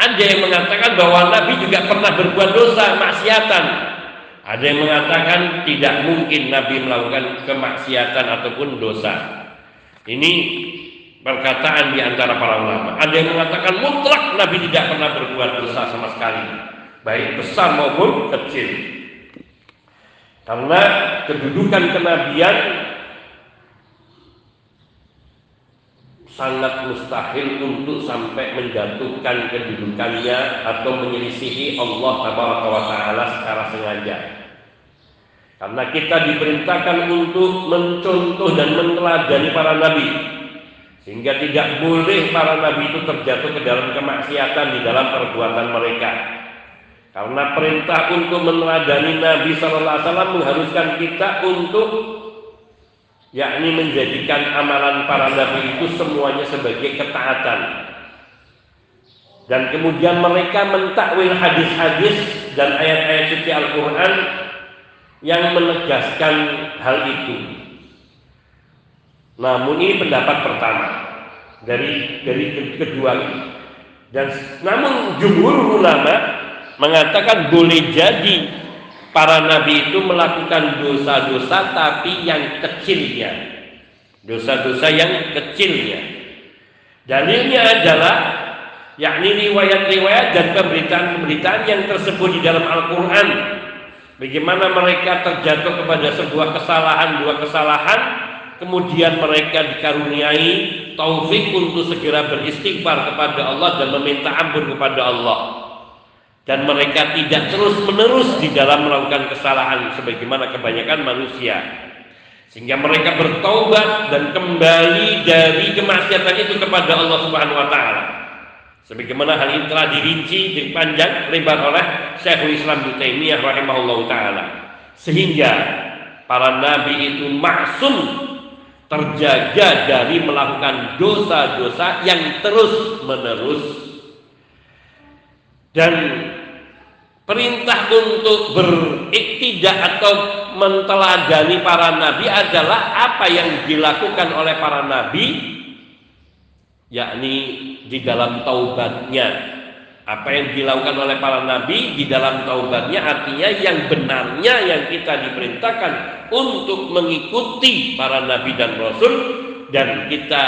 [SPEAKER 1] ada yang mengatakan bahwa nabi juga pernah berbuat dosa, maksiatan. Ada yang mengatakan tidak mungkin nabi melakukan kemaksiatan ataupun dosa. Ini perkataan di antara para ulama. Ada yang mengatakan mutlak nabi tidak pernah berbuat dosa sama sekali, baik besar maupun kecil. Karena kedudukan kenabian sangat mustahil untuk sampai menjatuhkan kedudukannya atau menyelisihi Allah Taala secara sengaja. Karena kita diperintahkan untuk mencontoh dan meneladani para nabi. Sehingga tidak boleh para nabi itu terjatuh ke dalam kemaksiatan di dalam perbuatan mereka. Karena perintah untuk meneladani Nabi Sallallahu Alaihi Wasallam mengharuskan kita untuk yakni menjadikan amalan para nabi itu semuanya sebagai ketaatan dan kemudian mereka mentakwil hadis-hadis dan ayat-ayat suci Al-Quran yang menegaskan hal itu namun ini pendapat pertama dari dari kedua dan namun jumhur ulama mengatakan boleh jadi para nabi itu melakukan dosa-dosa tapi yang kecilnya. Dosa-dosa yang kecilnya. Dalilnya adalah yakni riwayat-riwayat dan pemberitaan-pemberitaan yang tersebut di dalam Al-Qur'an. Bagaimana mereka terjatuh kepada sebuah kesalahan, dua kesalahan, kemudian mereka dikaruniai taufik untuk segera beristighfar kepada Allah dan meminta ampun kepada Allah. Dan mereka tidak terus menerus di dalam melakukan kesalahan sebagaimana kebanyakan manusia. Sehingga mereka bertaubat dan kembali dari kemaksiatan itu kepada Allah Subhanahu wa taala sebagaimana hal ini telah dirinci di panjang lebar oleh Syekhul Islam Taimiyah rahimahullahu taala. Sehingga para nabi itu maksum terjaga dari melakukan dosa-dosa yang terus menerus. Dan perintah untuk beriktidak atau menteladani para nabi adalah apa yang dilakukan oleh para nabi yakni di dalam taubatnya apa yang dilakukan oleh para nabi di dalam taubatnya artinya yang benarnya yang kita diperintahkan untuk mengikuti para nabi dan rasul dan kita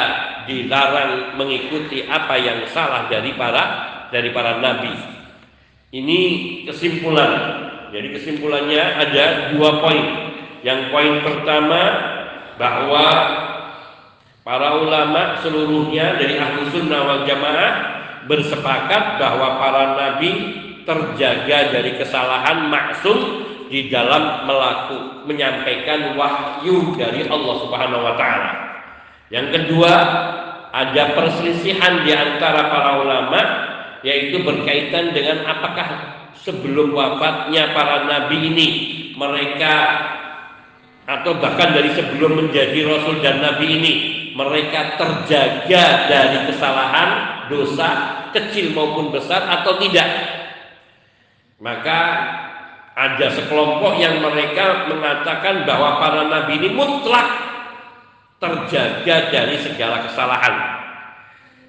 [SPEAKER 1] dilarang mengikuti apa yang salah dari para dari para nabi. Ini kesimpulan. Jadi kesimpulannya ada dua poin. Yang poin pertama bahwa para ulama seluruhnya dari ahlu sunnah wal jamaah bersepakat bahwa para nabi terjaga dari kesalahan maksum di dalam melaku, menyampaikan wahyu dari Allah Subhanahu wa taala. Yang kedua, ada perselisihan di antara para ulama yaitu berkaitan dengan apakah sebelum wafatnya para nabi ini mereka atau bahkan dari sebelum menjadi rasul dan nabi ini mereka terjaga dari kesalahan dosa kecil maupun besar atau tidak maka ada sekelompok yang mereka mengatakan bahwa para nabi ini mutlak terjaga dari segala kesalahan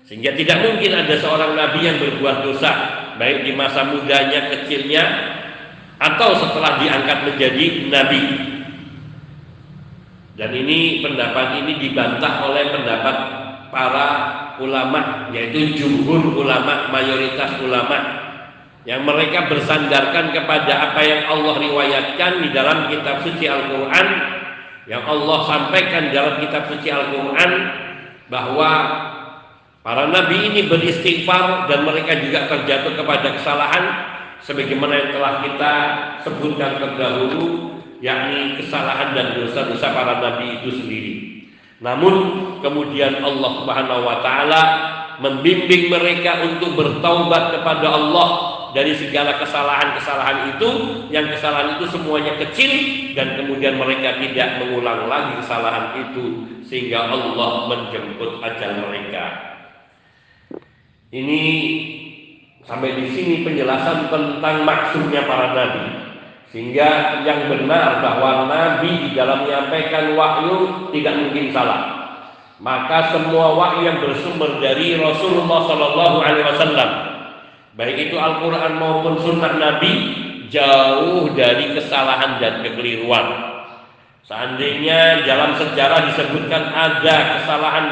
[SPEAKER 1] sehingga tidak mungkin ada seorang nabi yang berbuat dosa baik di masa mudanya, kecilnya atau setelah diangkat menjadi nabi. Dan ini pendapat ini dibantah oleh pendapat para ulama yaitu jumhur ulama mayoritas ulama yang mereka bersandarkan kepada apa yang Allah riwayatkan di dalam kitab suci Al-Quran yang Allah sampaikan dalam kitab suci Al-Quran bahwa para nabi ini beristighfar dan mereka juga terjatuh kepada kesalahan sebagaimana yang telah kita sebutkan terdahulu yakni kesalahan dan dosa-dosa para nabi itu sendiri. Namun kemudian Allah Subhanahu wa taala membimbing mereka untuk bertaubat kepada Allah dari segala kesalahan-kesalahan itu. Yang kesalahan itu semuanya kecil dan kemudian mereka tidak mengulang lagi kesalahan itu sehingga Allah menjemput ajal mereka. Ini sampai di sini penjelasan tentang maksudnya para nabi sehingga yang benar bahwa nabi di dalam menyampaikan wahyu tidak mungkin salah maka semua wahyu yang bersumber dari Rasulullah Shallallahu Alaihi Wasallam baik itu Al-Quran maupun Sunnah Nabi jauh dari kesalahan dan kekeliruan. Seandainya dalam sejarah disebutkan ada kesalahan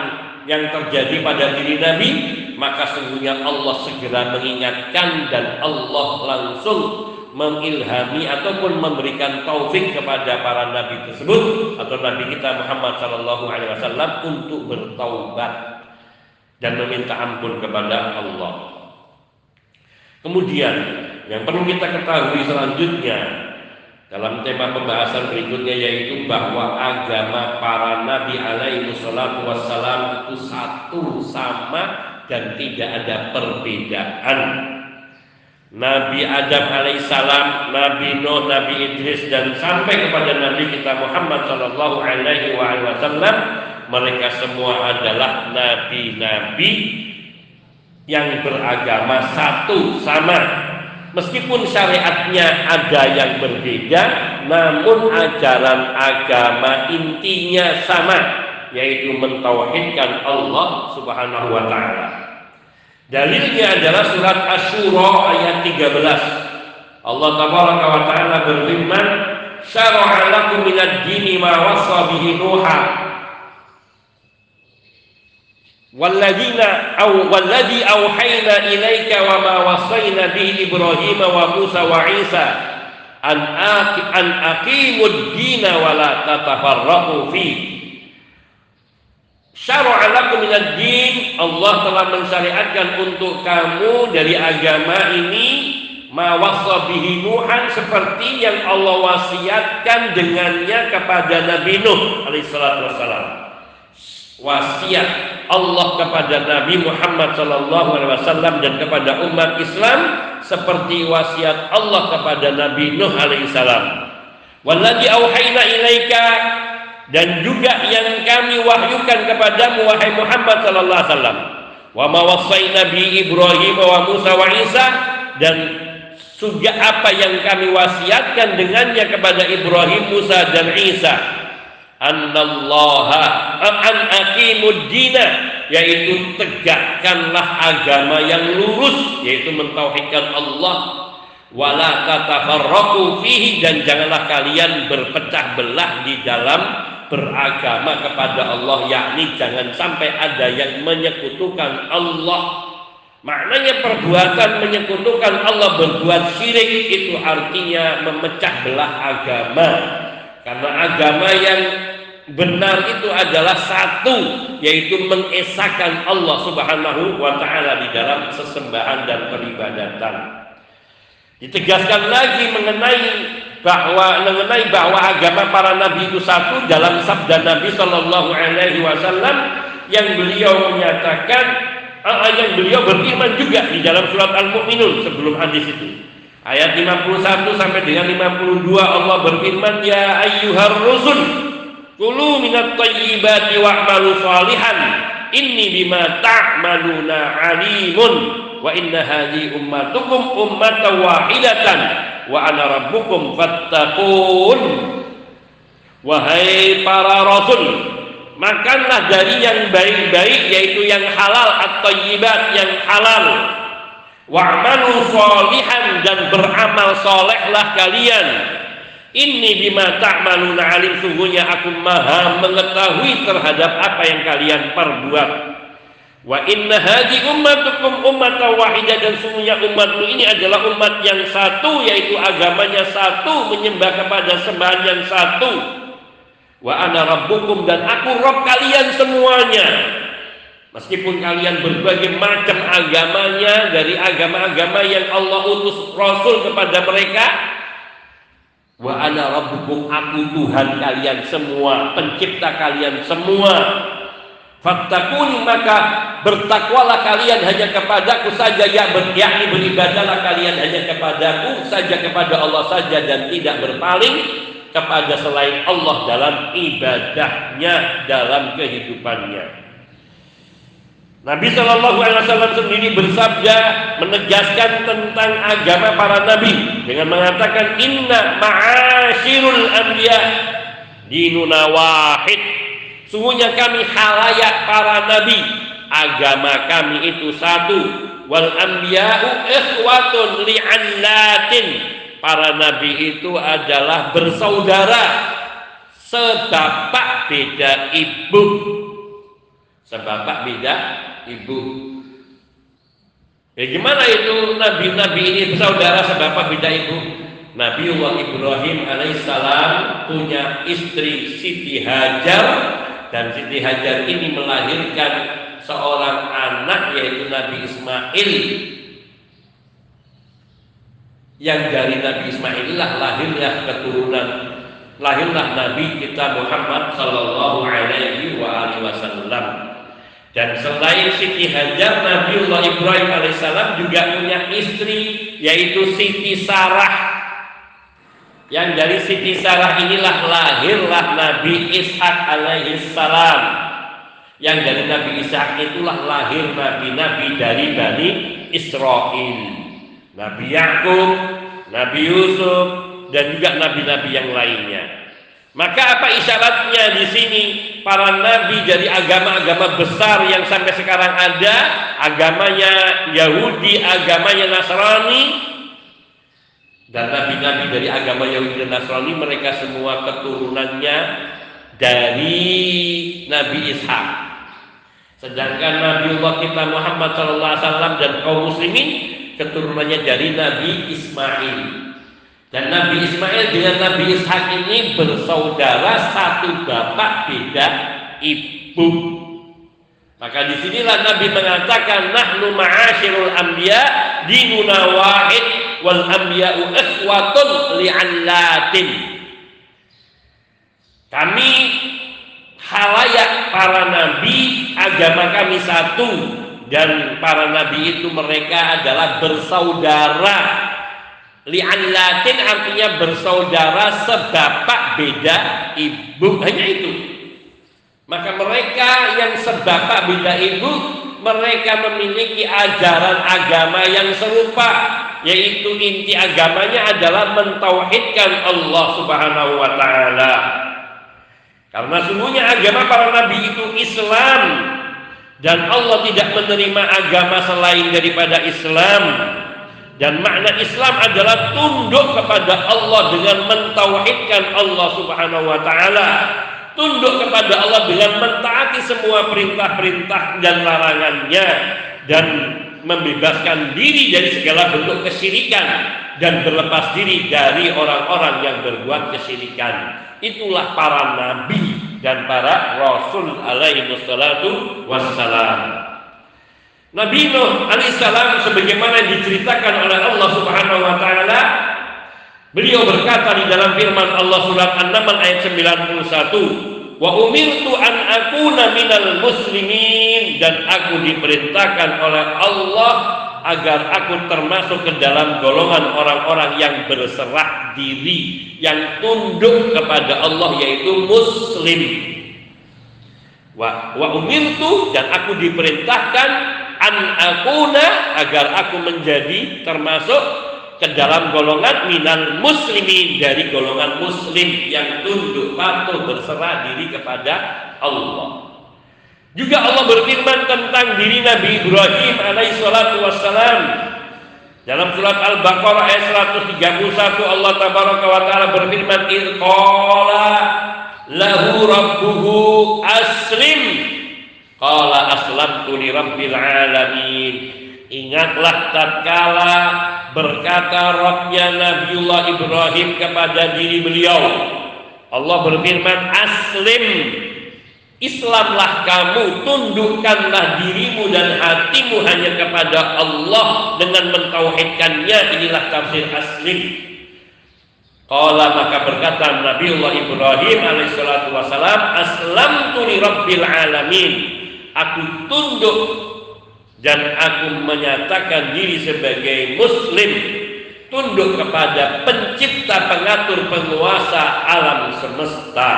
[SPEAKER 1] yang terjadi pada diri Nabi, maka sesungguhnya Allah segera mengingatkan dan Allah langsung mengilhami ataupun memberikan taufik kepada para nabi tersebut atau nabi kita Muhammad Shallallahu Alaihi Wasallam untuk bertaubat dan meminta ampun kepada Allah. Kemudian yang perlu kita ketahui selanjutnya dalam tema pembahasan berikutnya yaitu bahwa agama para nabi alaihi wassalatu wassalam itu satu sama dan tidak ada perbedaan. Nabi Adam alaihissalam, Nabi Nuh, Nabi Idris dan sampai kepada Nabi kita Muhammad sallallahu alaihi wasallam mereka semua adalah nabi-nabi yang beragama satu sama. Meskipun syariatnya ada yang berbeda namun ajaran agama intinya sama yaitu mentauhidkan Allah Subhanahu wa taala Dalilnya adalah surat Asy-Syura ayat 13. Allah tabaraka wa taala berfirman, "Syara'a lakum minad dini ma wasa bihi Nuha." Walladzina aw walladzi auhayna ilaika wa ma wasayna bihi Ibrahim wa Musa wa Isa an aqim an aqimud dina wa la tatafarraqu fihi Syara'a lakum minad din Allah telah mensyariatkan untuk kamu dari agama ini ma bihi Nuhan seperti yang Allah wasiatkan dengannya kepada Nabi Nuh alaihi salatu wassalam wasiat Allah kepada Nabi Muhammad sallallahu alaihi wasallam dan kepada umat Islam seperti wasiat Allah kepada Nabi Nuh alaihi salam. Walladzi auhayna ilaika dan juga yang kami wahyukan kepadamu wahai Muhammad sallallahu alaihi wasallam. Wa ma Ibrahim wa Musa wa Isa. Dan juga apa yang kami wasiatkan dengannya kepada Ibrahim, Musa dan Isa. Annallaha an aqimud dina. Yaitu tegakkanlah agama yang lurus yaitu mentauhidkan Allah. Wala tatafarraqu fihi dan janganlah kalian berpecah belah di dalam beragama kepada Allah yakni jangan sampai ada yang menyekutukan Allah maknanya perbuatan menyekutukan Allah berbuat syirik itu artinya memecah belah agama karena agama yang benar itu adalah satu yaitu mengesahkan Allah Subhanahu wa taala di dalam sesembahan dan peribadatan. Ditegaskan lagi mengenai bahwa mengenai bahwa agama para nabi itu satu dalam sabda Nabi Shallallahu alaihi wasallam yang beliau menyatakan uh, yang beliau beriman juga di dalam surat Al-Mu'minun sebelum hadis itu. Ayat 51 sampai dengan 52 Allah berfirman ya ayyuhar rusul Kulu minat tayyibati wa'malu salihan. Inni bima ta'maluna alimun. Wa inna hadhi ummatukum ummatan wahidatan wa ana rabbukum fattaqun. Wahai para rasul makanlah dari yang baik-baik yaitu yang halal atau yibat yang halal. Wa'malu salihan dan beramal solehlah kalian. Ini bima ta'maluna alim sungguhnya aku maha mengetahui terhadap apa yang kalian perbuat. Wa inna hadi ummatukum ummatan wahidah dan semuanya umatmu ini adalah umat yang satu yaitu agamanya satu menyembah kepada sembahan yang satu. Wa ana rabbukum dan aku Rabb kalian semuanya. Meskipun kalian berbagai macam agamanya dari agama-agama yang Allah utus Rasul kepada mereka, wa ana rabbukum aku Tuhan kalian semua, pencipta kalian semua. Fattakuni maka bertakwalah kalian hanya kepadaku saja ya yakni beribadahlah kalian hanya kepadaku saja kepada Allah saja dan tidak berpaling kepada selain Allah dalam ibadahnya dalam kehidupannya. Nabi Shallallahu Alaihi Wasallam sendiri bersabda menegaskan tentang agama para nabi dengan mengatakan Inna ma'ashirul anbiya dinuna wahid. Sungguhnya kami halayak para nabi, agama kami itu satu. Wal anbiya'u ikhwatun li'allatin. Para nabi itu adalah bersaudara sebapak beda ibu. Sebapak beda ibu. Ya gimana itu nabi-nabi ini saudara sebapak beda ibu? Nabiullah Ibrahim alaihissalam punya istri Siti Hajar dan Siti Hajar ini melahirkan seorang anak yaitu Nabi Ismail yang dari Nabi Ismail lah lahirlah keturunan lahirlah Nabi kita Muhammad Sallallahu Alaihi Wasallam. Dan selain Siti Hajar, Nabiullah Ibrahim alaihissalam juga punya istri yaitu Siti Sarah. Yang dari Siti Sarah inilah lahirlah Nabi Ishak alaihissalam. Yang dari Nabi Ishak itulah lahir nabi-nabi dari Bani Israel. Nabi Yakub, Nabi Yusuf, dan juga nabi-nabi yang lainnya. Maka apa isyaratnya di sini? Para nabi dari agama-agama besar yang sampai sekarang ada, agamanya Yahudi, agamanya Nasrani, dan nabi-nabi dari agama Yahudi dan Nasrani mereka semua keturunannya dari Nabi Ishak. Sedangkan Nabi kita Muhammad SAW dan kaum muslimin keturunannya dari Nabi Ismail. Dan Nabi Ismail dengan Nabi Ishak ini bersaudara satu bapak beda ibu. Maka di sinilah Nabi mengatakan nahnu ma'asyirul anbiya dinuna wahid wal anbiya'u ikhwatun li'allatin. Kami halayak para nabi agama kami satu dan para nabi itu mereka adalah bersaudara Li'allatin artinya bersaudara sebapak beda ibu hanya itu. Maka mereka yang sebapak beda ibu mereka memiliki ajaran agama yang serupa yaitu inti agamanya adalah mentauhidkan Allah Subhanahu wa taala. Karena sungguhnya agama para nabi itu Islam dan Allah tidak menerima agama selain daripada Islam. Dan makna Islam adalah tunduk kepada Allah dengan mentauhidkan Allah Subhanahu wa taala. Tunduk kepada Allah dengan mentaati semua perintah-perintah dan larangannya dan membebaskan diri dari segala bentuk kesyirikan dan berlepas diri dari orang-orang yang berbuat kesyirikan. Itulah para nabi dan para rasul alaihi wassalam. Nabi Nuh alaihissalam sebagaimana diceritakan oleh Allah Subhanahu wa taala beliau berkata di dalam firman Allah surat An-Naml ayat 91 wa umirtu an akuna minal muslimin. Dan aku diperintahkan oleh Allah agar aku termasuk ke dalam golongan orang-orang yang berserah diri yang tunduk kepada Allah yaitu muslim. Wa, wa umirtu dan aku diperintahkan an akuna agar aku menjadi termasuk ke dalam golongan minal muslimin dari golongan muslim yang tunduk patuh berserah diri kepada Allah. Juga Allah berfirman tentang diri Nabi Ibrahim alaihi salatu wassalam dalam surat Al-Baqarah ayat 131 Allah tabaraka wa taala berfirman qala lahu rabbuhu aslim Qala aslamtu li rabbil alamin. Ingatlah tatkala berkata Rabbnya Nabiullah Ibrahim kepada diri beliau. Allah berfirman, "Aslim Islamlah kamu, tundukkanlah dirimu dan hatimu hanya kepada Allah dengan mentauhidkannya. Inilah tafsir aslim. Qala maka berkata Nabiullah Ibrahim alaihissalatu wassalam, Aslamtu li rabbil alamin. Aku tunduk dan aku menyatakan diri sebagai muslim tunduk kepada pencipta pengatur penguasa alam semesta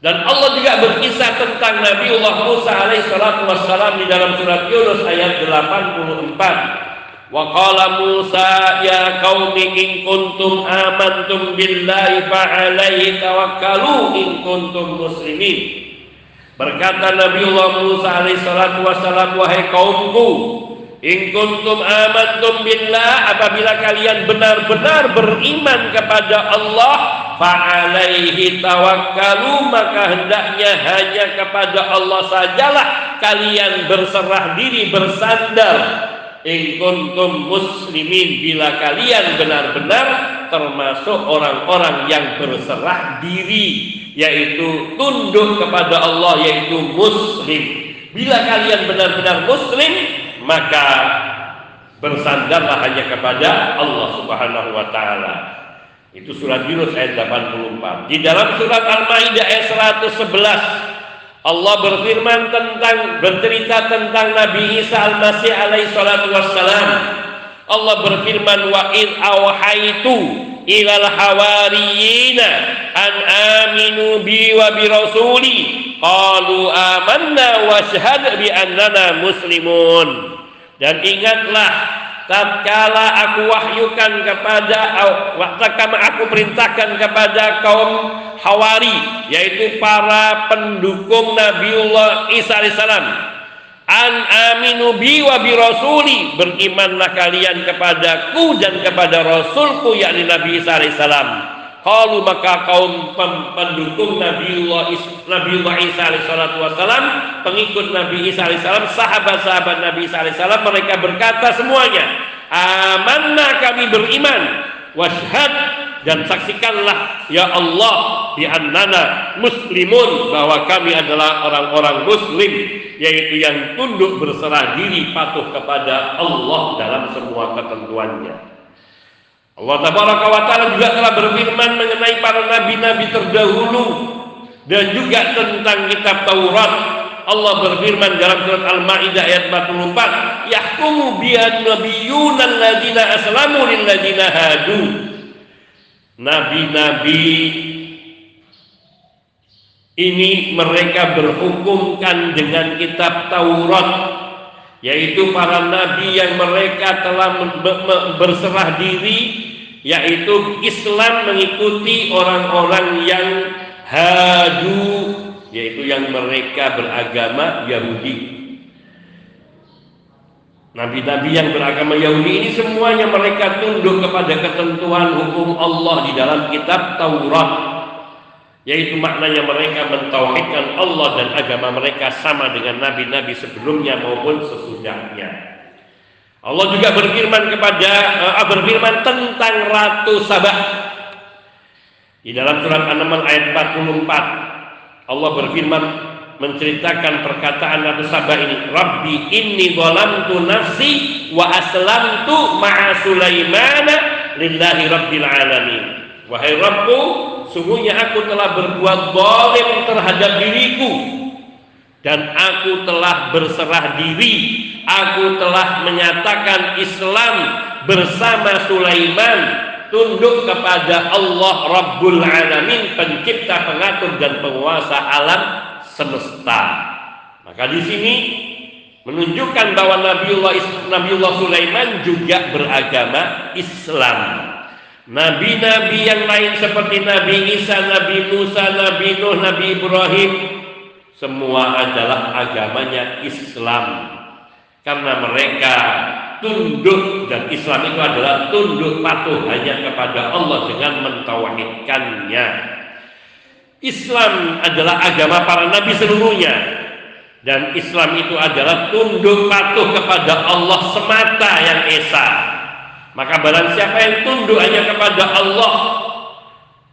[SPEAKER 1] dan Allah juga berkisah tentang Nabi Allah Musa alaihissalatu wassalam di dalam surat Yunus ayat 84. Wa qala Musa ya qaumi in kuntum amantum billahi fa alaihi tawakkalu in kuntum muslimin. Berkata Nabi Allah Musa alaihissalatu wassalam wahai kaumku in kuntum amantum billah apabila kalian benar-benar beriman kepada Allah fa'alaihi tawakkalu maka hendaknya hanya kepada Allah sajalah kalian berserah diri bersandar. In kuntum muslimin bila kalian benar-benar termasuk orang-orang yang berserah diri yaitu tunduk kepada Allah yaitu muslim bila kalian benar-benar muslim maka bersandarlah hanya kepada Allah Subhanahu wa taala itu surat Yunus ayat 84. Di dalam surat Al-Maidah ayat 111 Allah berfirman tentang bercerita tentang Nabi Isa Al-Masih alaihi salatu wassalam. Allah berfirman wa id awhaitu ilal hawariyina an aminu bi wa bi rasuli qalu amanna wa syahad bi annana muslimun. Dan ingatlah tatkala aku wahyukan kepada tatkala aku perintahkan kepada kaum Hawari yaitu para pendukung Nabiullah Isa alaihissalam an aminu bi wa bi rasuli. Berimanlah kalian kepadaku dan kepada rasulku yakni Nabi Isa alaihissalam Kalau maka kaum pendukung Nabiullah Nabiullah Isa alaihissalatu wassalam, pengikut Nabi Isa alaihissalam, sahabat-sahabat Nabi Isa alaihissalam, mereka berkata semuanya, amanna kami beriman, washhad dan saksikanlah ya Allah di annana muslimun bahwa kami adalah orang-orang muslim yaitu yang tunduk berserah diri patuh kepada Allah dalam semua ketentuannya. Allah Tabaraka wa Ta'ala juga telah berfirman mengenai para nabi-nabi terdahulu dan juga tentang kitab Taurat. Allah berfirman dalam surat Al-Maidah ayat 44, "Yahkumu bihan nabiyyun alladziina aslamu lil hadu." Nabi-nabi ini mereka berhukumkan dengan kitab Taurat yaitu para nabi yang mereka telah berserah diri yaitu Islam mengikuti orang-orang yang hadu yaitu yang mereka beragama Yahudi. Nabi-nabi yang beragama Yahudi ini semuanya mereka tunduk kepada ketentuan hukum Allah di dalam kitab Taurat. Yaitu maknanya mereka mentauhidkan Allah dan agama mereka sama dengan nabi-nabi sebelumnya maupun sesudahnya. Allah juga berfirman kepada uh, berfirman tentang Ratu Sabah. Di dalam surat An-Naml ayat 44 Allah berfirman menceritakan perkataan Ratu Sabah ini Rabbi inni zalamtu nafsi wa aslamtu ma'a Sulaiman lillahi rabbil alamin. Wahai Rabbku sungguhnya aku telah berbuat zalim terhadap diriku. Dan aku telah berserah diri. Aku telah menyatakan Islam bersama Sulaiman tunduk kepada Allah Rabbul Alamin pencipta pengatur dan penguasa alam semesta. Maka di sini menunjukkan bahwa Nabiullah Nabiullah Sulaiman juga beragama Islam. Nabi-nabi yang lain seperti Nabi Isa, Nabi Musa, Nabi Nuh, Nabi Ibrahim semua adalah agamanya Islam. Karena mereka tunduk dan Islam itu adalah tunduk patuh hanya kepada Allah dengan mentauhidkannya. Islam adalah agama para nabi seluruhnya. dan Islam itu adalah tunduk patuh kepada Allah semata yang esa maka barang siapa yang tunduk hanya kepada Allah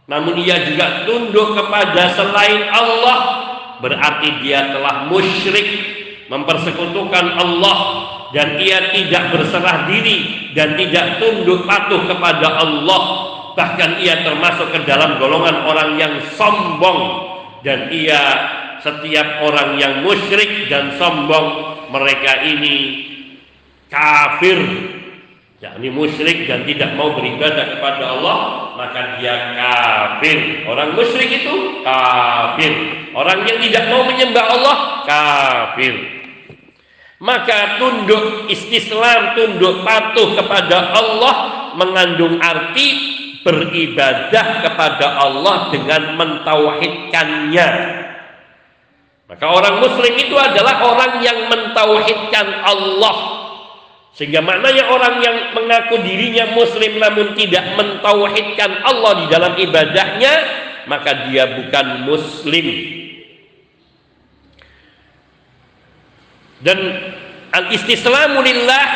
[SPEAKER 1] namun ia juga tunduk kepada selain Allah berarti dia telah musyrik mempersekutukan Allah dan ia tidak berserah diri dan tidak tunduk patuh kepada Allah. Bahkan ia termasuk ke dalam golongan orang yang sombong. Dan ia setiap orang yang musyrik dan sombong mereka ini kafir. Yakni musyrik dan tidak mau beribadah kepada Allah maka dia kafir. Orang musyrik itu kafir. Orang yang tidak mau menyembah Allah kafir maka tunduk istislam tunduk patuh kepada Allah mengandung arti beribadah kepada Allah dengan mentauhidkannya maka orang muslim itu adalah orang yang mentauhidkan Allah. Sehingga maknanya orang yang mengaku dirinya muslim namun tidak mentauhidkan Allah di dalam ibadahnya, maka dia bukan muslim. Dan al-istislamu lillah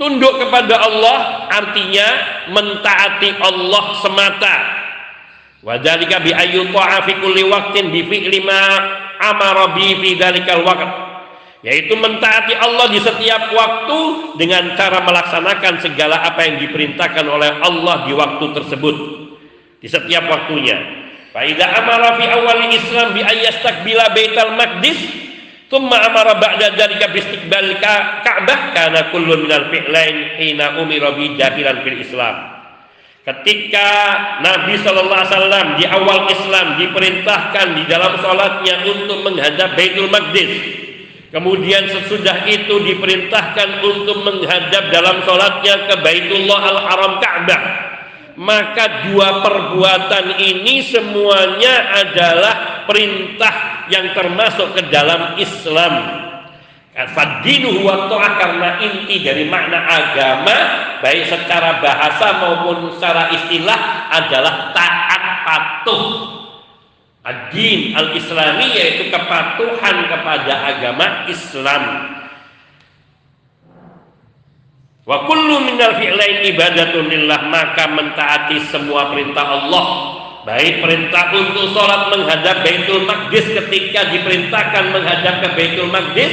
[SPEAKER 1] tunduk kepada Allah artinya mentaati Allah semata Wadhalika bi ayyu ta'a fi kulli waqtin bi fi'li ma amara bi fi dzalikal waqt. Yaitu mentaati Allah di setiap waktu dengan cara melaksanakan segala apa yang diperintahkan oleh Allah di waktu tersebut. Di setiap waktunya. Fa idza amara fi awal Islam bi ayyastakbila Baitul Maqdis thumma amara ba'da dzalika bi istiqbal Ka'bah kana kullu minal fi'lain hina umira bi dakhilan fil Islam. Ketika Nabi Shallallahu Alaihi Wasallam di awal Islam diperintahkan di dalam sholatnya untuk menghadap Baitul Maqdis, kemudian sesudah itu diperintahkan untuk menghadap dalam sholatnya ke Baitullah Al Haram Ka'bah, maka dua perbuatan ini semuanya adalah perintah yang termasuk ke dalam Islam. Fadinu huwa ta'ah karena inti dari makna agama baik secara bahasa maupun secara istilah adalah taat patuh. Ad-din al-islami yaitu kepatuhan kepada agama Islam. Wa kullu minal fi'lain ibadatun lillah maka mentaati semua perintah Allah. Baik perintah untuk sholat menghadap Baitul Maqdis ketika diperintahkan menghadap ke Baitul Maqdis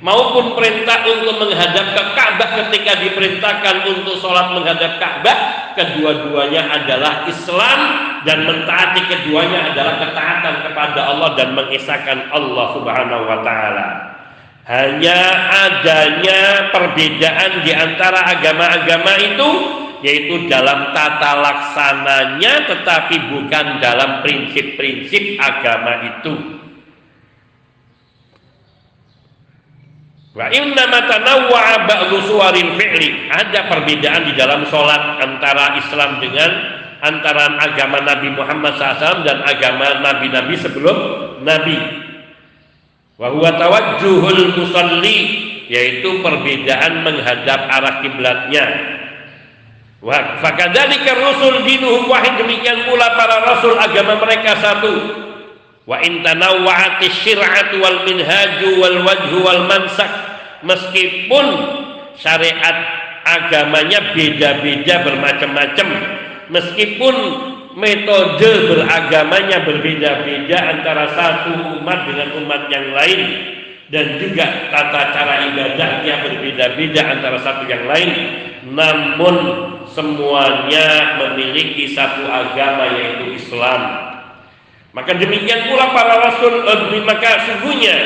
[SPEAKER 1] maupun perintah untuk menghadap ke Ka'bah ketika diperintahkan untuk sholat menghadap Ka'bah kedua-duanya adalah Islam dan mentaati keduanya adalah ketaatan kepada Allah dan mengisahkan Allah subhanahu wa ta'ala hanya adanya perbedaan di antara agama-agama itu yaitu dalam tata laksananya tetapi bukan dalam prinsip-prinsip agama itu Wa inna matanawwa'a ba'du suwaril fi'li. Ada perbedaan di dalam sholat antara Islam dengan antara agama Nabi Muhammad SAW dan agama Nabi-Nabi sebelum Nabi. Wa huwa tawajjuhul musalli yaitu perbedaan menghadap arah kiblatnya. Wa fakadzalika rusul dinuhum wahid demikian pula para rasul agama mereka satu wa in tanawwa'ati syir'atu wal minhaju wal wajhu wal mansak meskipun syariat agamanya beda-beda bermacam-macam meskipun metode beragamanya berbeda-beda antara satu umat dengan umat yang lain. Dan juga tata cara ibadahnya berbeda-beda antara satu yang lain. Namun semuanya memiliki satu agama yaitu Islam. Maka demikian pula para rasul eh, maka sungguhnya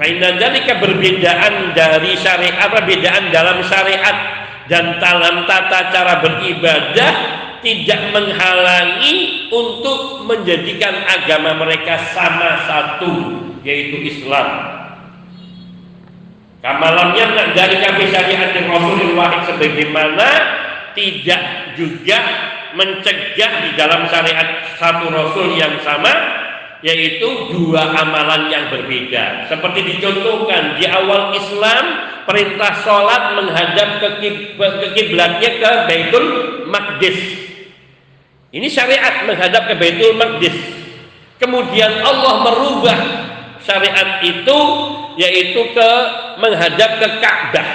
[SPEAKER 1] Fainna dalika berbedaan dari syariat, perbedaan dalam syariat dan dalam tata cara beribadah tidak menghalangi untuk menjadikan agama mereka sama satu yaitu Islam. Kamalamnya dari kami syariat Rasulullah sebagaimana tidak juga mencegah di dalam syariat satu rasul yang sama yaitu dua amalan yang berbeda seperti dicontohkan di awal Islam perintah sholat menghadap ke kiblatnya ke Baitul Maqdis ini syariat menghadap ke Baitul Maqdis kemudian Allah merubah syariat itu yaitu ke menghadap ke Ka'bah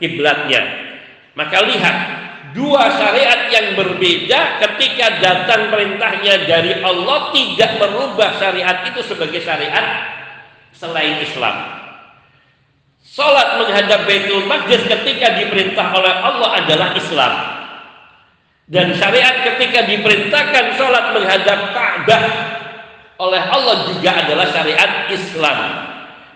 [SPEAKER 1] kiblatnya. Maka lihat dua syariat yang berbeda ketika datang perintahnya dari Allah tidak merubah syariat itu sebagai syariat selain Islam. Salat menghadap Baitul Maqdis ketika diperintah oleh Allah adalah Islam. Dan syariat ketika diperintahkan salat menghadap Ka'bah oleh Allah juga adalah syariat Islam.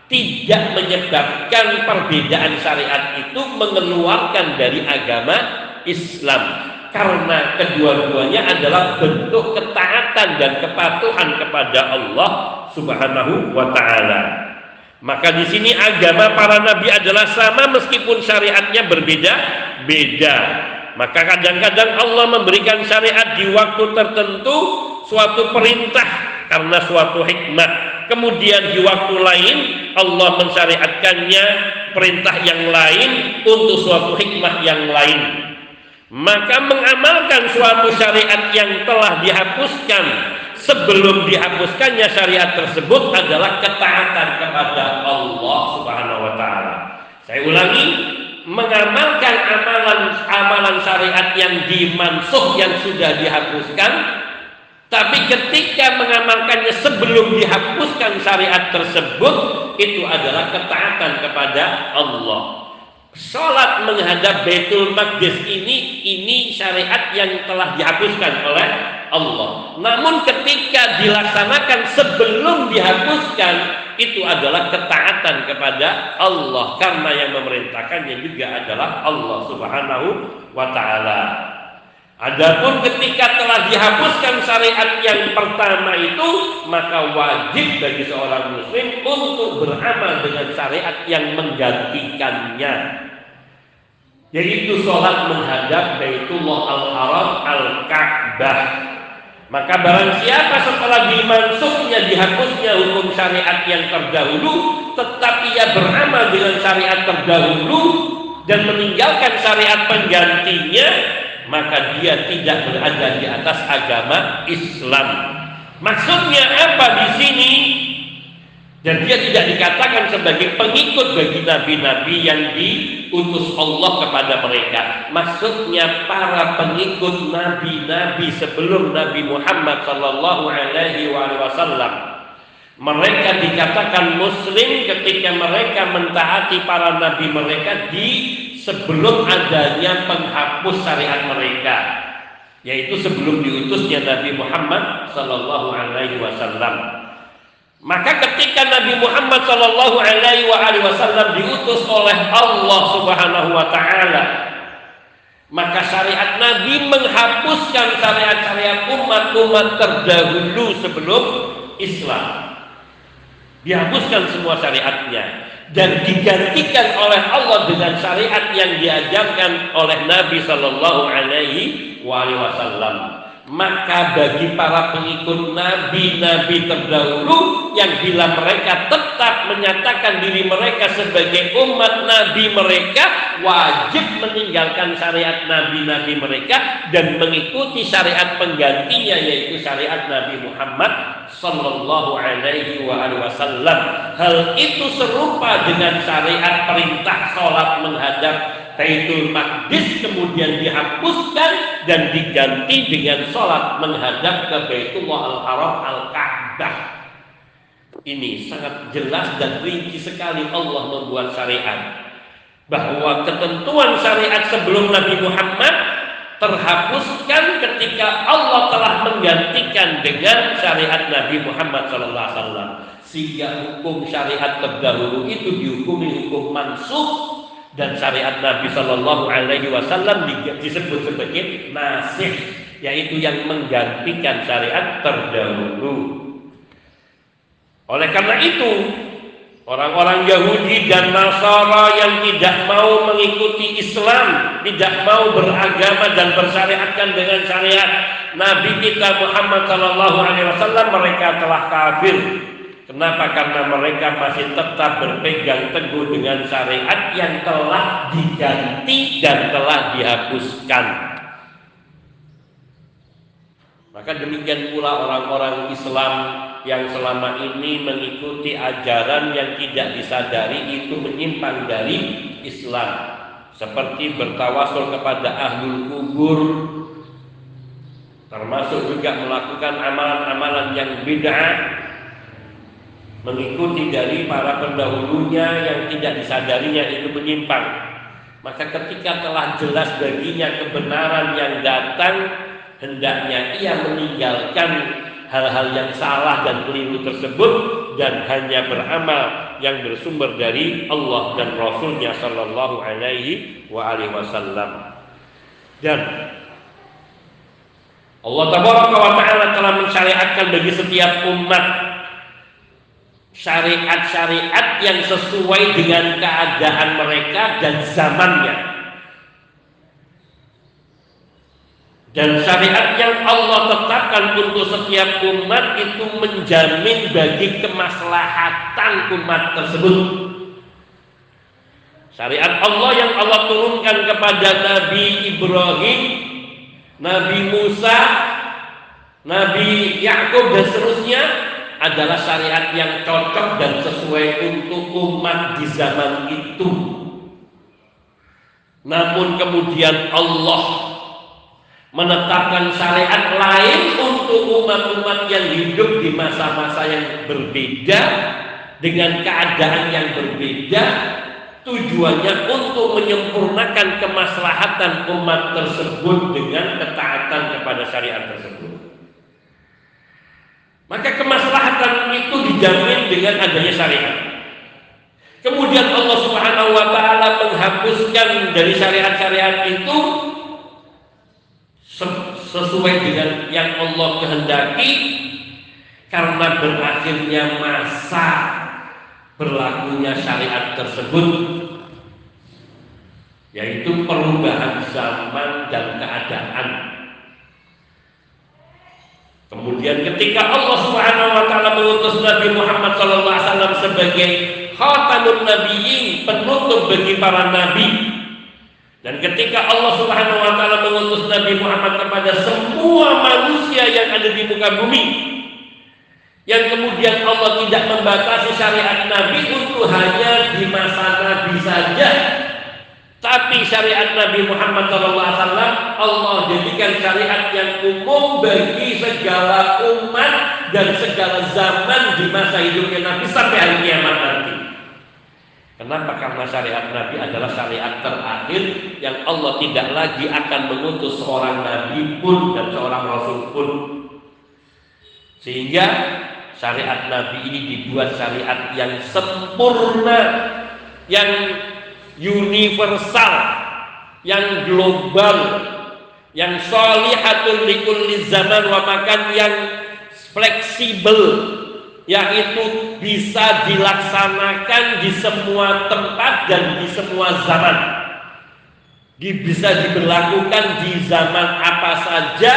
[SPEAKER 1] Tidak menyebabkan perbedaan syariat itu mengeluarkan dari agama Islam karena kedua-duanya adalah bentuk ketaatan dan kepatuhan kepada Allah Subhanahu wa taala. Maka di sini agama para nabi adalah sama meskipun syariatnya berbeda-beda. Maka kadang-kadang Allah memberikan syariat di waktu tertentu suatu perintah karena suatu hikmah. Kemudian di waktu lain Allah mensyariatkannya perintah yang lain untuk suatu hikmah yang lain. Maka mengamalkan suatu syariat yang telah dihapuskan sebelum dihapuskannya syariat tersebut adalah ketaatan kepada Allah Subhanahu wa taala. Saya ulangi, mengamalkan amalan amalan syariat yang dimansuh yang sudah dihapuskan tapi ketika mengamalkannya sebelum dihapuskan syariat tersebut itu adalah ketaatan kepada Allah. Sholat menghadap Baitul Maqdis ini ini syariat yang telah dihapuskan oleh Allah. Namun ketika dilaksanakan sebelum dihapuskan itu adalah ketaatan kepada Allah karena yang memerintahkannya juga adalah Allah Subhanahu wa taala. Adapun ketika telah dihapuskan syariat yang pertama itu, maka wajib bagi seorang muslim untuk beramal dengan syariat yang menggantikannya yaitu sholat menghadap Baitullah Al-Haram Al-Ka'bah. Maka barang siapa setelah dimansuhnya dihapusnya hukum syariat yang terdahulu, tetapi ia beramal dengan syariat terdahulu dan meninggalkan syariat penggantinya, maka dia tidak berada di atas agama Islam. Maksudnya apa di sini? Dan dia tidak dikatakan sebagai pengikut bagi nabi-nabi yang diutus Allah kepada mereka. Maksudnya para pengikut nabi-nabi sebelum Nabi Muhammad Sallallahu Alaihi Wasallam. Mereka dikatakan Muslim ketika mereka mentaati para nabi mereka di sebelum adanya penghapus syariat mereka, yaitu sebelum diutusnya Nabi Muhammad Sallallahu Alaihi Wasallam. Maka ketika Nabi Muhammad Shallallahu Alaihi Wasallam diutus oleh Allah Subhanahu Wa Taala, maka syariat Nabi menghapuskan syariat-syariat umat-umat terdahulu sebelum Islam. Dihapuskan semua syariatnya dan digantikan oleh Allah dengan syariat yang diajarkan oleh Nabi Shallallahu Alaihi Wasallam maka bagi para pengikut nabi-nabi terdahulu yang bila mereka tetap menyatakan diri mereka sebagai umat nabi mereka wajib meninggalkan syariat nabi-nabi mereka dan mengikuti syariat penggantinya yaitu syariat Nabi Muhammad sallallahu alaihi wasallam. Hal itu serupa dengan syariat perintah sholat menghadap Baitul Maqdis kemudian dihapuskan dan diganti dengan sholat menghadap ke Baitullah Al-Haram Al-Ka'bah. Ini sangat jelas dan rinci sekali Allah membuat syariat bahwa ketentuan syariat sebelum Nabi Muhammad terhapuskan ketika Allah telah menggantikan dengan syariat Nabi Muhammad SAW sehingga hukum syariat terdahulu itu dihukumi hukum mansuh dan syariat Nabi Shallallahu Alaihi Wasallam disebut sebagai nasih yaitu yang menggantikan syariat terdahulu. Oleh karena itu orang-orang Yahudi dan Nasara yang tidak mau mengikuti Islam, tidak mau beragama dan bersyariatkan dengan syariat Nabi kita Muhammad Shallallahu Alaihi Wasallam mereka telah kafir Kenapa? Karena mereka masih tetap berpegang teguh dengan syariat yang telah diganti dan telah dihapuskan. Maka demikian pula orang-orang Islam yang selama ini mengikuti ajaran yang tidak disadari itu menyimpang dari Islam seperti bertawasul kepada ahlul kubur termasuk juga melakukan amalan-amalan yang bid'ah mengikuti dari para pendahulunya yang tidak disadarinya itu menyimpang. Maka ketika telah jelas baginya kebenaran yang datang hendaknya ia meninggalkan hal-hal yang salah dan keliru tersebut dan hanya beramal yang bersumber dari Allah dan Rasulnya Shallallahu Alaihi Wasallam. Dan Allah Taala telah mensyariatkan bagi setiap umat syariat-syariat yang sesuai dengan keadaan mereka dan zamannya. Dan syariat yang Allah tetapkan untuk setiap umat itu menjamin bagi kemaslahatan umat tersebut. Syariat Allah yang Allah turunkan kepada Nabi Ibrahim, Nabi Musa, Nabi Yakub dan seterusnya adalah syariat yang cocok dan sesuai untuk umat di zaman itu. Namun kemudian Allah menetapkan syariat lain untuk umat-umat yang hidup di masa-masa yang berbeda dengan keadaan yang berbeda tujuannya untuk menyempurnakan kemaslahatan umat tersebut dengan ketaatan kepada syariat tersebut maka kemaslahatan itu dijamin dengan adanya syariat. Kemudian Allah Subhanahu wa taala menghapuskan dari syariat-syariat itu sesuai dengan yang Allah kehendaki karena berakhirnya masa berlakunya syariat tersebut yaitu perubahan zaman dan keadaan kemudian ketika Allah Subhanahu wa taala mengutus Nabi Muhammad sallallahu alaihi wasallam sebagai khatamun nabiyyin penutup bagi para nabi. Dan ketika Allah Subhanahu wa taala mengutus Nabi Muhammad kepada semua manusia yang ada di muka bumi, yang kemudian Allah tidak membatasi syariat Nabi untuk hanya di masa Nabi saja, tapi syariat Nabi Muhammad SAW Allah jadikan syariat yang umum bagi segala umat dan segala zaman di masa hidupnya Nabi sampai hari kiamat nanti. Kenapa? Karena syariat Nabi adalah syariat terakhir yang Allah tidak lagi akan mengutus seorang Nabi pun dan seorang Rasul pun. Sehingga syariat Nabi ini dibuat syariat yang sempurna, yang universal, yang global, yang solihatul likulli zaman wa makan yang fleksibel, yaitu bisa dilaksanakan di semua tempat dan di semua zaman. Bisa diberlakukan di zaman apa saja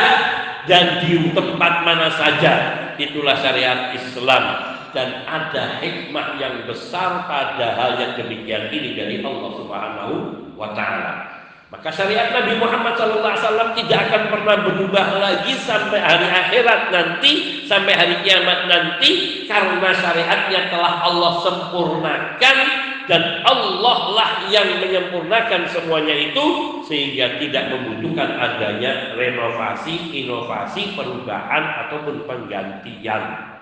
[SPEAKER 1] dan di tempat mana saja. Itulah syariat Islam dan ada hikmah yang besar pada hal yang demikian ini dari Allah Subhanahu wa taala. Maka syariat Nabi Muhammad SAW tidak akan pernah berubah lagi sampai hari akhirat nanti, sampai hari kiamat nanti, karena syariatnya telah Allah sempurnakan dan Allah lah yang menyempurnakan semuanya itu sehingga tidak membutuhkan adanya renovasi, inovasi, perubahan ataupun penggantian.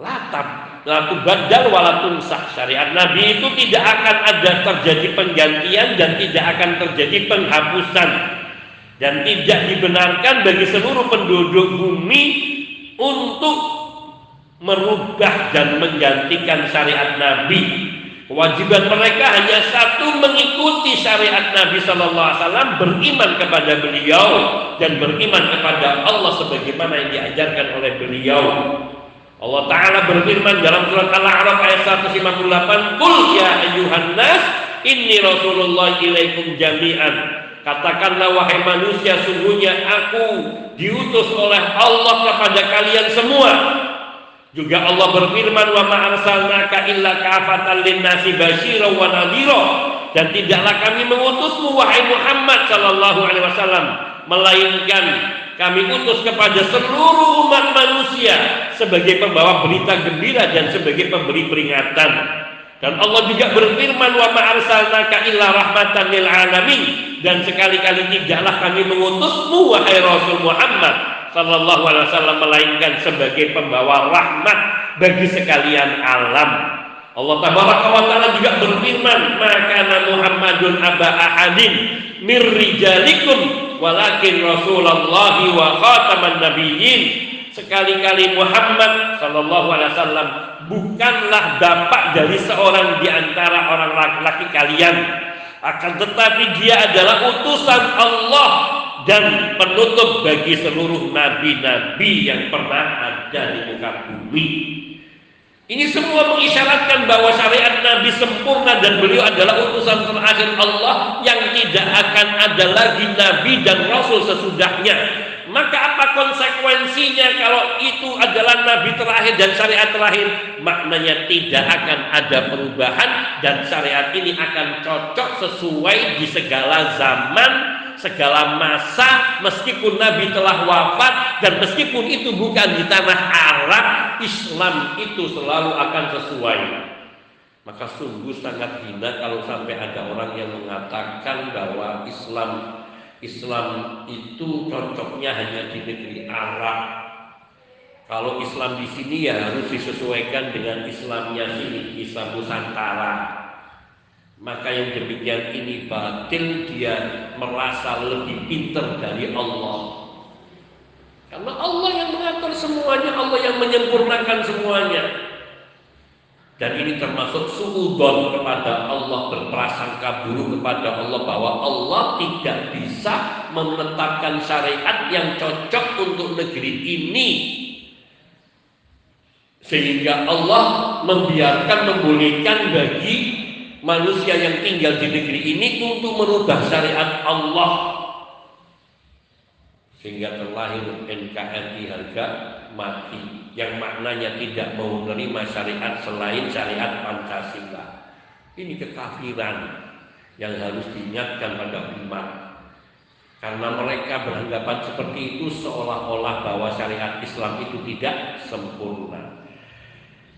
[SPEAKER 1] Latap Lalu badal walatun sah syariat Nabi itu tidak akan ada terjadi penggantian dan tidak akan terjadi penghapusan dan tidak dibenarkan bagi seluruh penduduk bumi untuk merubah dan menggantikan syariat Nabi. Kewajiban mereka hanya satu mengikuti syariat Nabi Wasallam, beriman kepada beliau dan beriman kepada Allah sebagaimana yang diajarkan oleh beliau. Allah Ta'ala berfirman dalam surat Al-A'raf ayat 158 Kul ya ayuhan nas Inni Rasulullah ilaikum jami'an. Katakanlah wahai manusia sungguhnya aku diutus oleh Allah kepada kalian semua. Juga Allah berfirman wa ma arsalnaka illa kafatan linnasi basyira wa nadhira. Dan tidaklah kami mengutusmu wahai Muhammad sallallahu alaihi wasallam melainkan kami utus kepada seluruh umat manusia sebagai pembawa berita gembira dan sebagai pemberi peringatan. Dan Allah juga berfirman wa ma arsalnaka illa rahmatan lil alamin dan sekali-kali tidaklah kami mengutusmu wahai Rasul Muhammad sallallahu alaihi wasallam melainkan sebagai pembawa rahmat bagi sekalian alam. Allah tabaraka wa taala juga berfirman, "Maka Muhammadun aba ahadin mir rijalikum walakin Rasulullah wa khataman nabiyyin." Sekali-kali Muhammad sallallahu alaihi wasallam bukanlah bapak dari seorang di antara orang laki-laki kalian, akan tetapi dia adalah utusan Allah dan penutup bagi seluruh nabi-nabi yang pernah ada di muka bumi. Ini semua mengisyaratkan bahwa syariat Nabi sempurna dan beliau adalah utusan terakhir Allah yang tidak akan ada lagi Nabi dan Rasul sesudahnya. Maka apa konsekuensinya kalau itu adalah Nabi terakhir dan syariat terakhir? Maknanya tidak akan ada perubahan dan syariat ini akan cocok sesuai di segala zaman segala masa meskipun Nabi telah wafat dan meskipun itu bukan di tanah Arab Islam itu selalu akan sesuai. Maka sungguh sangat hina kalau sampai ada orang yang mengatakan bahwa Islam Islam itu cocoknya hanya di negeri Arab. Kalau Islam di sini ya harus disesuaikan dengan Islamnya sini Islam Nusantara maka yang demikian ini batil dia merasa lebih pintar dari Allah. Karena Allah yang mengatur semuanya Allah yang menyempurnakan semuanya. Dan ini termasuk suudon kepada Allah berprasangka buruk kepada Allah bahwa Allah tidak bisa menetapkan syariat yang cocok untuk negeri ini. Sehingga Allah membiarkan membolehkan bagi manusia yang tinggal di negeri ini untuk merubah syariat Allah. Sehingga terlahir NKRI harga mati yang maknanya tidak mau menerima syariat selain syariat Pancasila. Ini kekafiran yang harus diingatkan pada umat. Karena mereka beranggapan seperti itu seolah-olah bahwa syariat Islam itu tidak sempurna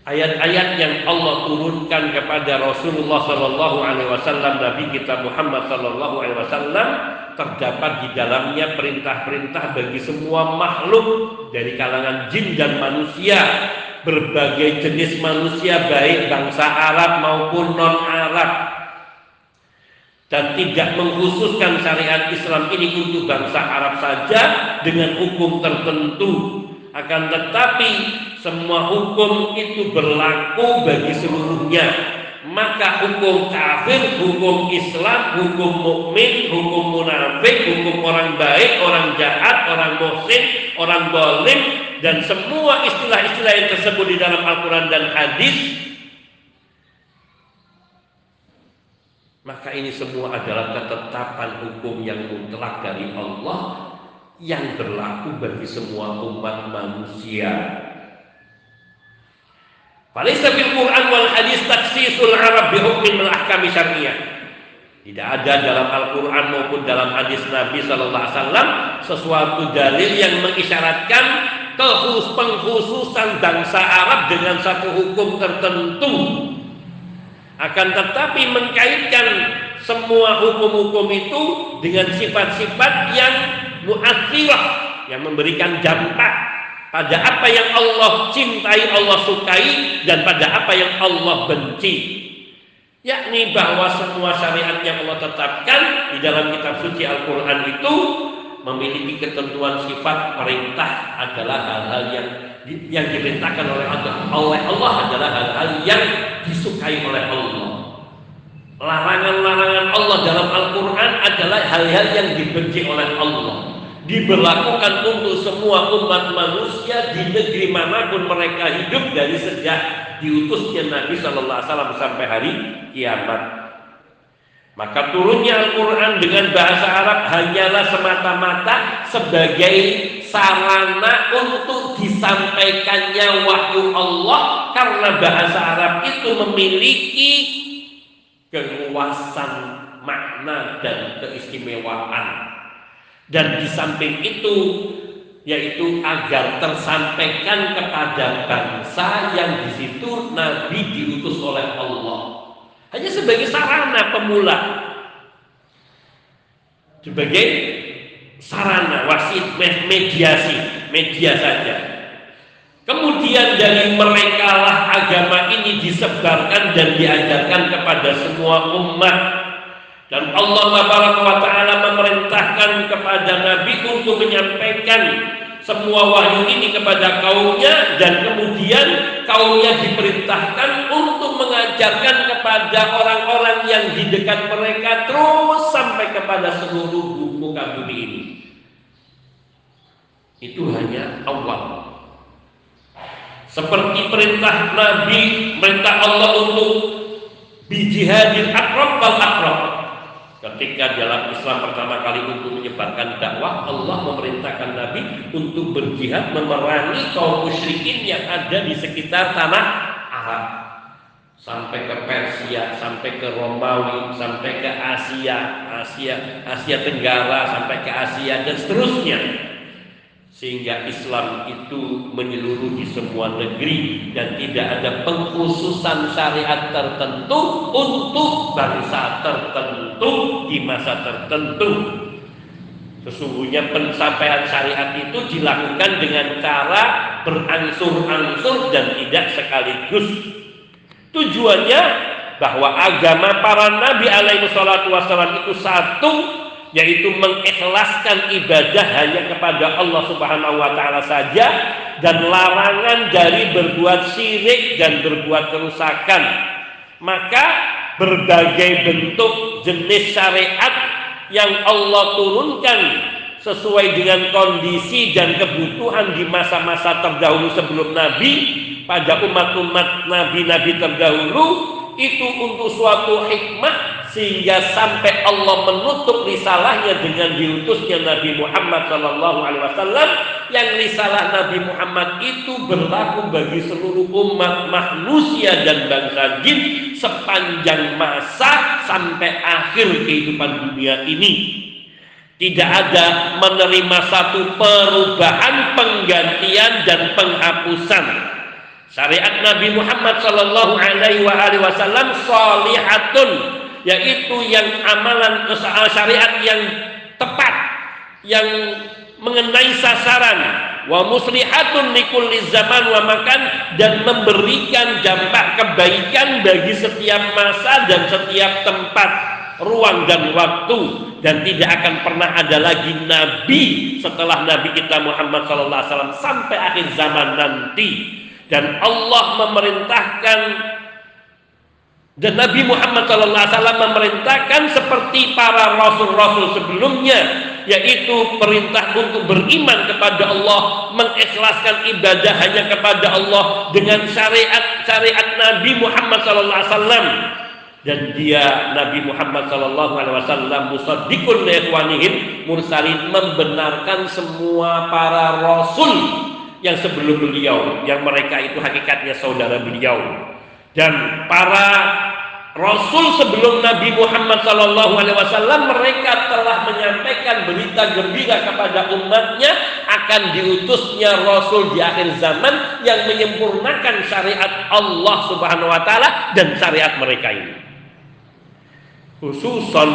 [SPEAKER 1] ayat-ayat yang Allah turunkan kepada Rasulullah Shallallahu Alaihi Wasallam Nabi kita Muhammad Shallallahu Alaihi Wasallam terdapat di dalamnya perintah-perintah bagi semua makhluk dari kalangan jin dan manusia berbagai jenis manusia baik bangsa Arab maupun non Arab dan tidak mengkhususkan syariat Islam ini untuk bangsa Arab saja dengan hukum tertentu akan tetapi semua hukum itu berlaku bagi seluruhnya. Maka hukum kafir, hukum Islam, hukum mukmin, hukum munafik, hukum orang baik, orang jahat, orang muhsin, orang bolim dan semua istilah-istilah yang tersebut di dalam Al-Quran dan Hadis maka ini semua adalah ketetapan hukum yang mutlak dari Allah yang berlaku bagi semua umat manusia. Falaysa fil Quran wal hadis taksisul Arab bi hukmin syariah. Tidak ada dalam Al-Quran maupun dalam hadis Nabi Sallallahu Alaihi Wasallam sesuatu dalil yang mengisyaratkan kehus pengkhususan bangsa Arab dengan satu hukum tertentu. Akan tetapi mengkaitkan semua hukum-hukum itu dengan sifat-sifat yang muathirah yang memberikan dampak pada apa yang Allah cintai, Allah sukai dan pada apa yang Allah benci. Yakni bahwa semua syariat yang Allah tetapkan di dalam kitab suci Al-Qur'an itu memiliki ketentuan sifat perintah adalah hal-hal yang yang diperintahkan oleh Allah. Oleh Allah adalah hal-hal yang disukai oleh Allah. Larangan-larangan Allah dalam Al-Quran adalah hal-hal yang dibenci oleh Allah diberlakukan untuk semua umat manusia di negeri mana pun mereka hidup dari sejak diutusnya Nabi Wasallam sampai hari kiamat. Maka turunnya Al-Quran dengan bahasa Arab hanyalah semata-mata sebagai sarana untuk disampaikannya wahyu Allah karena bahasa Arab itu memiliki keluasan makna dan keistimewaan dan di samping itu yaitu agar tersampaikan kepada bangsa yang di situ Nabi diutus oleh Allah. Hanya sebagai sarana pemula. Sebagai sarana wasit mediasi, media saja. Kemudian dari mereka lah agama ini disebarkan dan diajarkan kepada semua umat dan Allah wa taala memerintahkan kepada Nabi untuk menyampaikan semua wahyu ini kepada kaumnya dan kemudian kaumnya diperintahkan untuk mengajarkan kepada orang-orang yang di dekat mereka terus sampai kepada seluruh muka bumi ini. Itu hanya awal. Seperti perintah Nabi, perintah Allah untuk bijihadil akrab wal akrab Ketika dalam Islam pertama kali untuk menyebarkan dakwah, Allah memerintahkan Nabi untuk berjihad memerangi kaum musyrikin yang ada di sekitar tanah Arab. Sampai ke Persia, sampai ke Romawi, sampai ke Asia, Asia, Asia Tenggara, sampai ke Asia dan seterusnya sehingga Islam itu menyeluruh di semua negeri dan tidak ada pengkhususan syariat tertentu untuk bangsa tertentu di masa tertentu. Sesungguhnya pencapaian syariat itu dilakukan dengan cara berangsur-angsur dan tidak sekaligus. Tujuannya bahwa agama para nabi alaihi wasallam itu satu yaitu mengikhlaskan ibadah hanya kepada Allah Subhanahu wa taala saja dan larangan dari berbuat syirik dan berbuat kerusakan. Maka berbagai bentuk jenis syariat yang Allah turunkan sesuai dengan kondisi dan kebutuhan di masa-masa terdahulu sebelum Nabi pada umat-umat nabi-nabi terdahulu itu untuk suatu hikmah sehingga sampai Allah menutup risalahnya dengan diutusnya Nabi Muhammad Shallallahu Alaihi Wasallam yang risalah Nabi Muhammad itu berlaku bagi seluruh umat manusia dan bangsa jin sepanjang masa sampai akhir kehidupan dunia ini. Tidak ada menerima satu perubahan penggantian dan penghapusan. Syariat Nabi Muhammad Shallallahu Alaihi Wasallam solihatun yaitu yang amalan syariat yang tepat yang mengenai sasaran. Wa muslihatun likulli zaman wa makan dan memberikan dampak kebaikan bagi setiap masa dan setiap tempat ruang dan waktu. Dan tidak akan pernah ada lagi nabi setelah nabi kita Muhammad SAW sampai akhir zaman nanti. Dan Allah memerintahkan dan Nabi Muhammad SAW memerintahkan seperti para rasul-rasul sebelumnya, yaitu perintah untuk beriman kepada Allah, mengikhlaskan ibadah hanya kepada Allah dengan syariat-syariat Nabi Muhammad SAW. Dan dia Nabi Muhammad SAW musaddiqun ikhwanihim mursalin membenarkan semua para rasul yang sebelum beliau, yang mereka itu hakikatnya saudara beliau dan para Rasul sebelum Nabi Muhammad Sallallahu Alaihi Wasallam mereka telah menyampaikan berita gembira kepada umatnya akan diutusnya Rasul di akhir zaman yang menyempurnakan syariat Allah Subhanahu Wa Taala dan syariat mereka ini. Khususan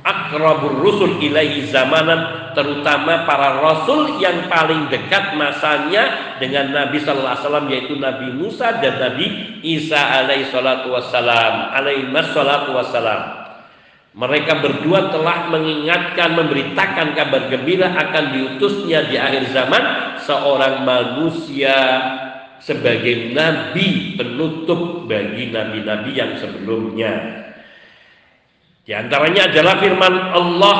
[SPEAKER 1] akrabur rusul ilaihi zamanan terutama para rasul yang paling dekat masanya dengan Nabi sallallahu alaihi wasallam yaitu Nabi Musa dan Nabi Isa alaihi salatu alaihi wassalam. Mereka berdua telah mengingatkan memberitakan kabar gembira akan diutusnya di akhir zaman seorang manusia sebagai nabi penutup bagi nabi-nabi yang sebelumnya di antaranya adalah firman Allah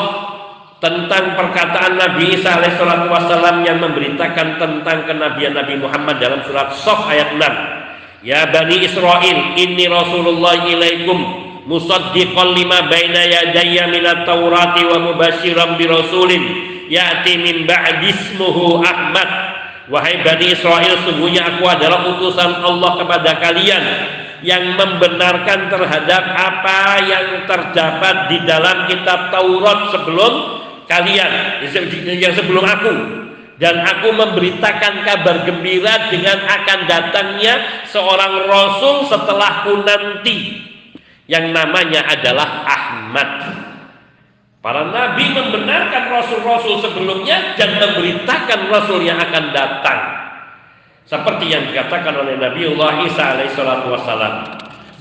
[SPEAKER 1] tentang perkataan Nabi Isa alaihissalatu wassalam yang memberitakan tentang kenabian Nabi Muhammad dalam surat Sof ayat 6. Ya Bani Israel, inni Rasulullah ilaikum musaddiqan lima baina yadayya minat taurati wa mubashiran bi rasulin ya'ti min ba'di ismuhu Ahmad. Wahai Bani Israel, sungguhnya aku adalah utusan Allah kepada kalian yang membenarkan terhadap apa yang terdapat di dalam kitab Taurat sebelum kalian yang sebelum aku dan aku memberitakan kabar gembira dengan akan datangnya seorang rasul setelahku nanti yang namanya adalah Ahmad. Para nabi membenarkan rasul-rasul sebelumnya dan memberitakan rasul yang akan datang. Seperti yang dikatakan oleh Nabi Allah Isa alaihissalatu wassalam.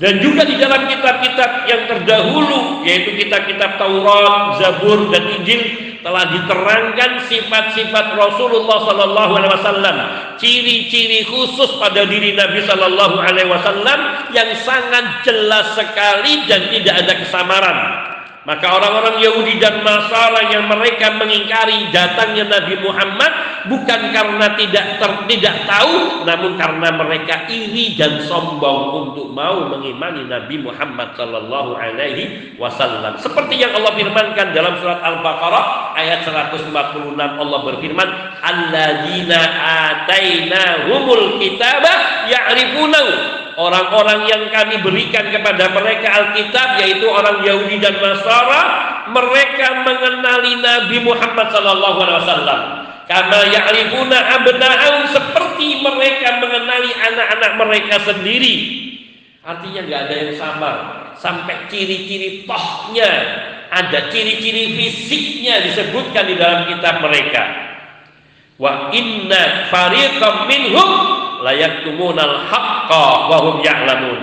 [SPEAKER 1] Dan juga di dalam kitab-kitab yang terdahulu yaitu kitab-kitab Taurat, Zabur dan Injil telah diterangkan sifat-sifat Rasulullah Sallallahu Alaihi Wasallam, ciri-ciri khusus pada diri Nabi Sallallahu Alaihi Wasallam yang sangat jelas sekali dan tidak ada kesamaran. Maka orang-orang Yahudi dan Nasara yang mereka mengingkari datangnya Nabi Muhammad bukan karena tidak ter, tidak tahu, namun karena mereka iri dan sombong untuk mau mengimani Nabi Muhammad Sallallahu Alaihi Wasallam. Seperti yang Allah firmankan dalam surat Al-Baqarah ayat 146 Allah berfirman, "Alladzina atainahumul kitaba ya'rifunahu." Orang-orang yang kami berikan kepada mereka Alkitab yaitu orang Yahudi dan Nasara mereka mengenali Nabi Muhammad sallallahu alaihi wasallam. Kama ya'rifuna abna'ahum seperti mereka mengenali anak-anak mereka sendiri. Artinya nggak ada yang sama sampai ciri-ciri tohnya ada ciri-ciri fisiknya disebutkan di dalam kitab mereka wa inna fariqam minhum layaktumunal haqqa wa hum ya'lamun.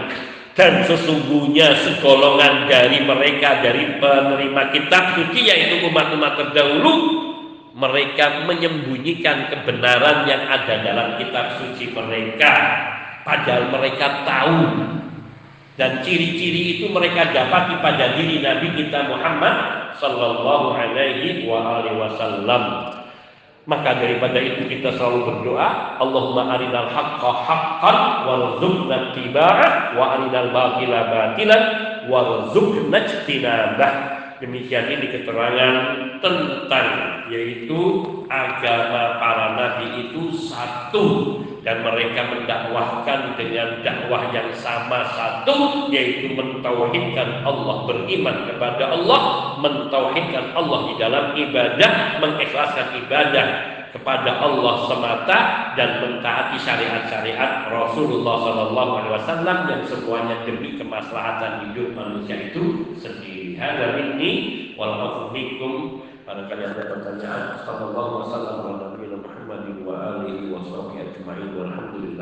[SPEAKER 1] Dan sesungguhnya segolongan dari mereka dari penerima kitab suci yaitu umat-umat terdahulu mereka menyembunyikan kebenaran yang ada dalam kitab suci mereka. Padahal mereka tahu. Dan ciri-ciri itu mereka dapat pada diri Nabi kita Muhammad sallallahu alaihi wa wasallam maka daripada itu kita selalu berdoa, Allahumma arinal haqqa haqqan warzuqna tiba'ah wa arinal batila batilan warzuqna ijtinabah. Demikian ini keterangan tentang yaitu agama para nabi itu satu dan mereka mendakwahkan dengan dakwah yang sama satu yaitu mentauhidkan Allah beriman kepada Allah mentauhidkan Allah di dalam ibadah mengikhlaskan ibadah kepada Allah semata dan mentaati syariat-syariat Rasulullah Sallallahu Alaihi Wasallam yang semuanya demi kemaslahatan hidup manusia itu sendiri. Hada minni wal Barangkali ada pertanyaan. Sallallahu ala nabiyina Muhammadin wa alihi wa sahbihi ajma'in. Rabbil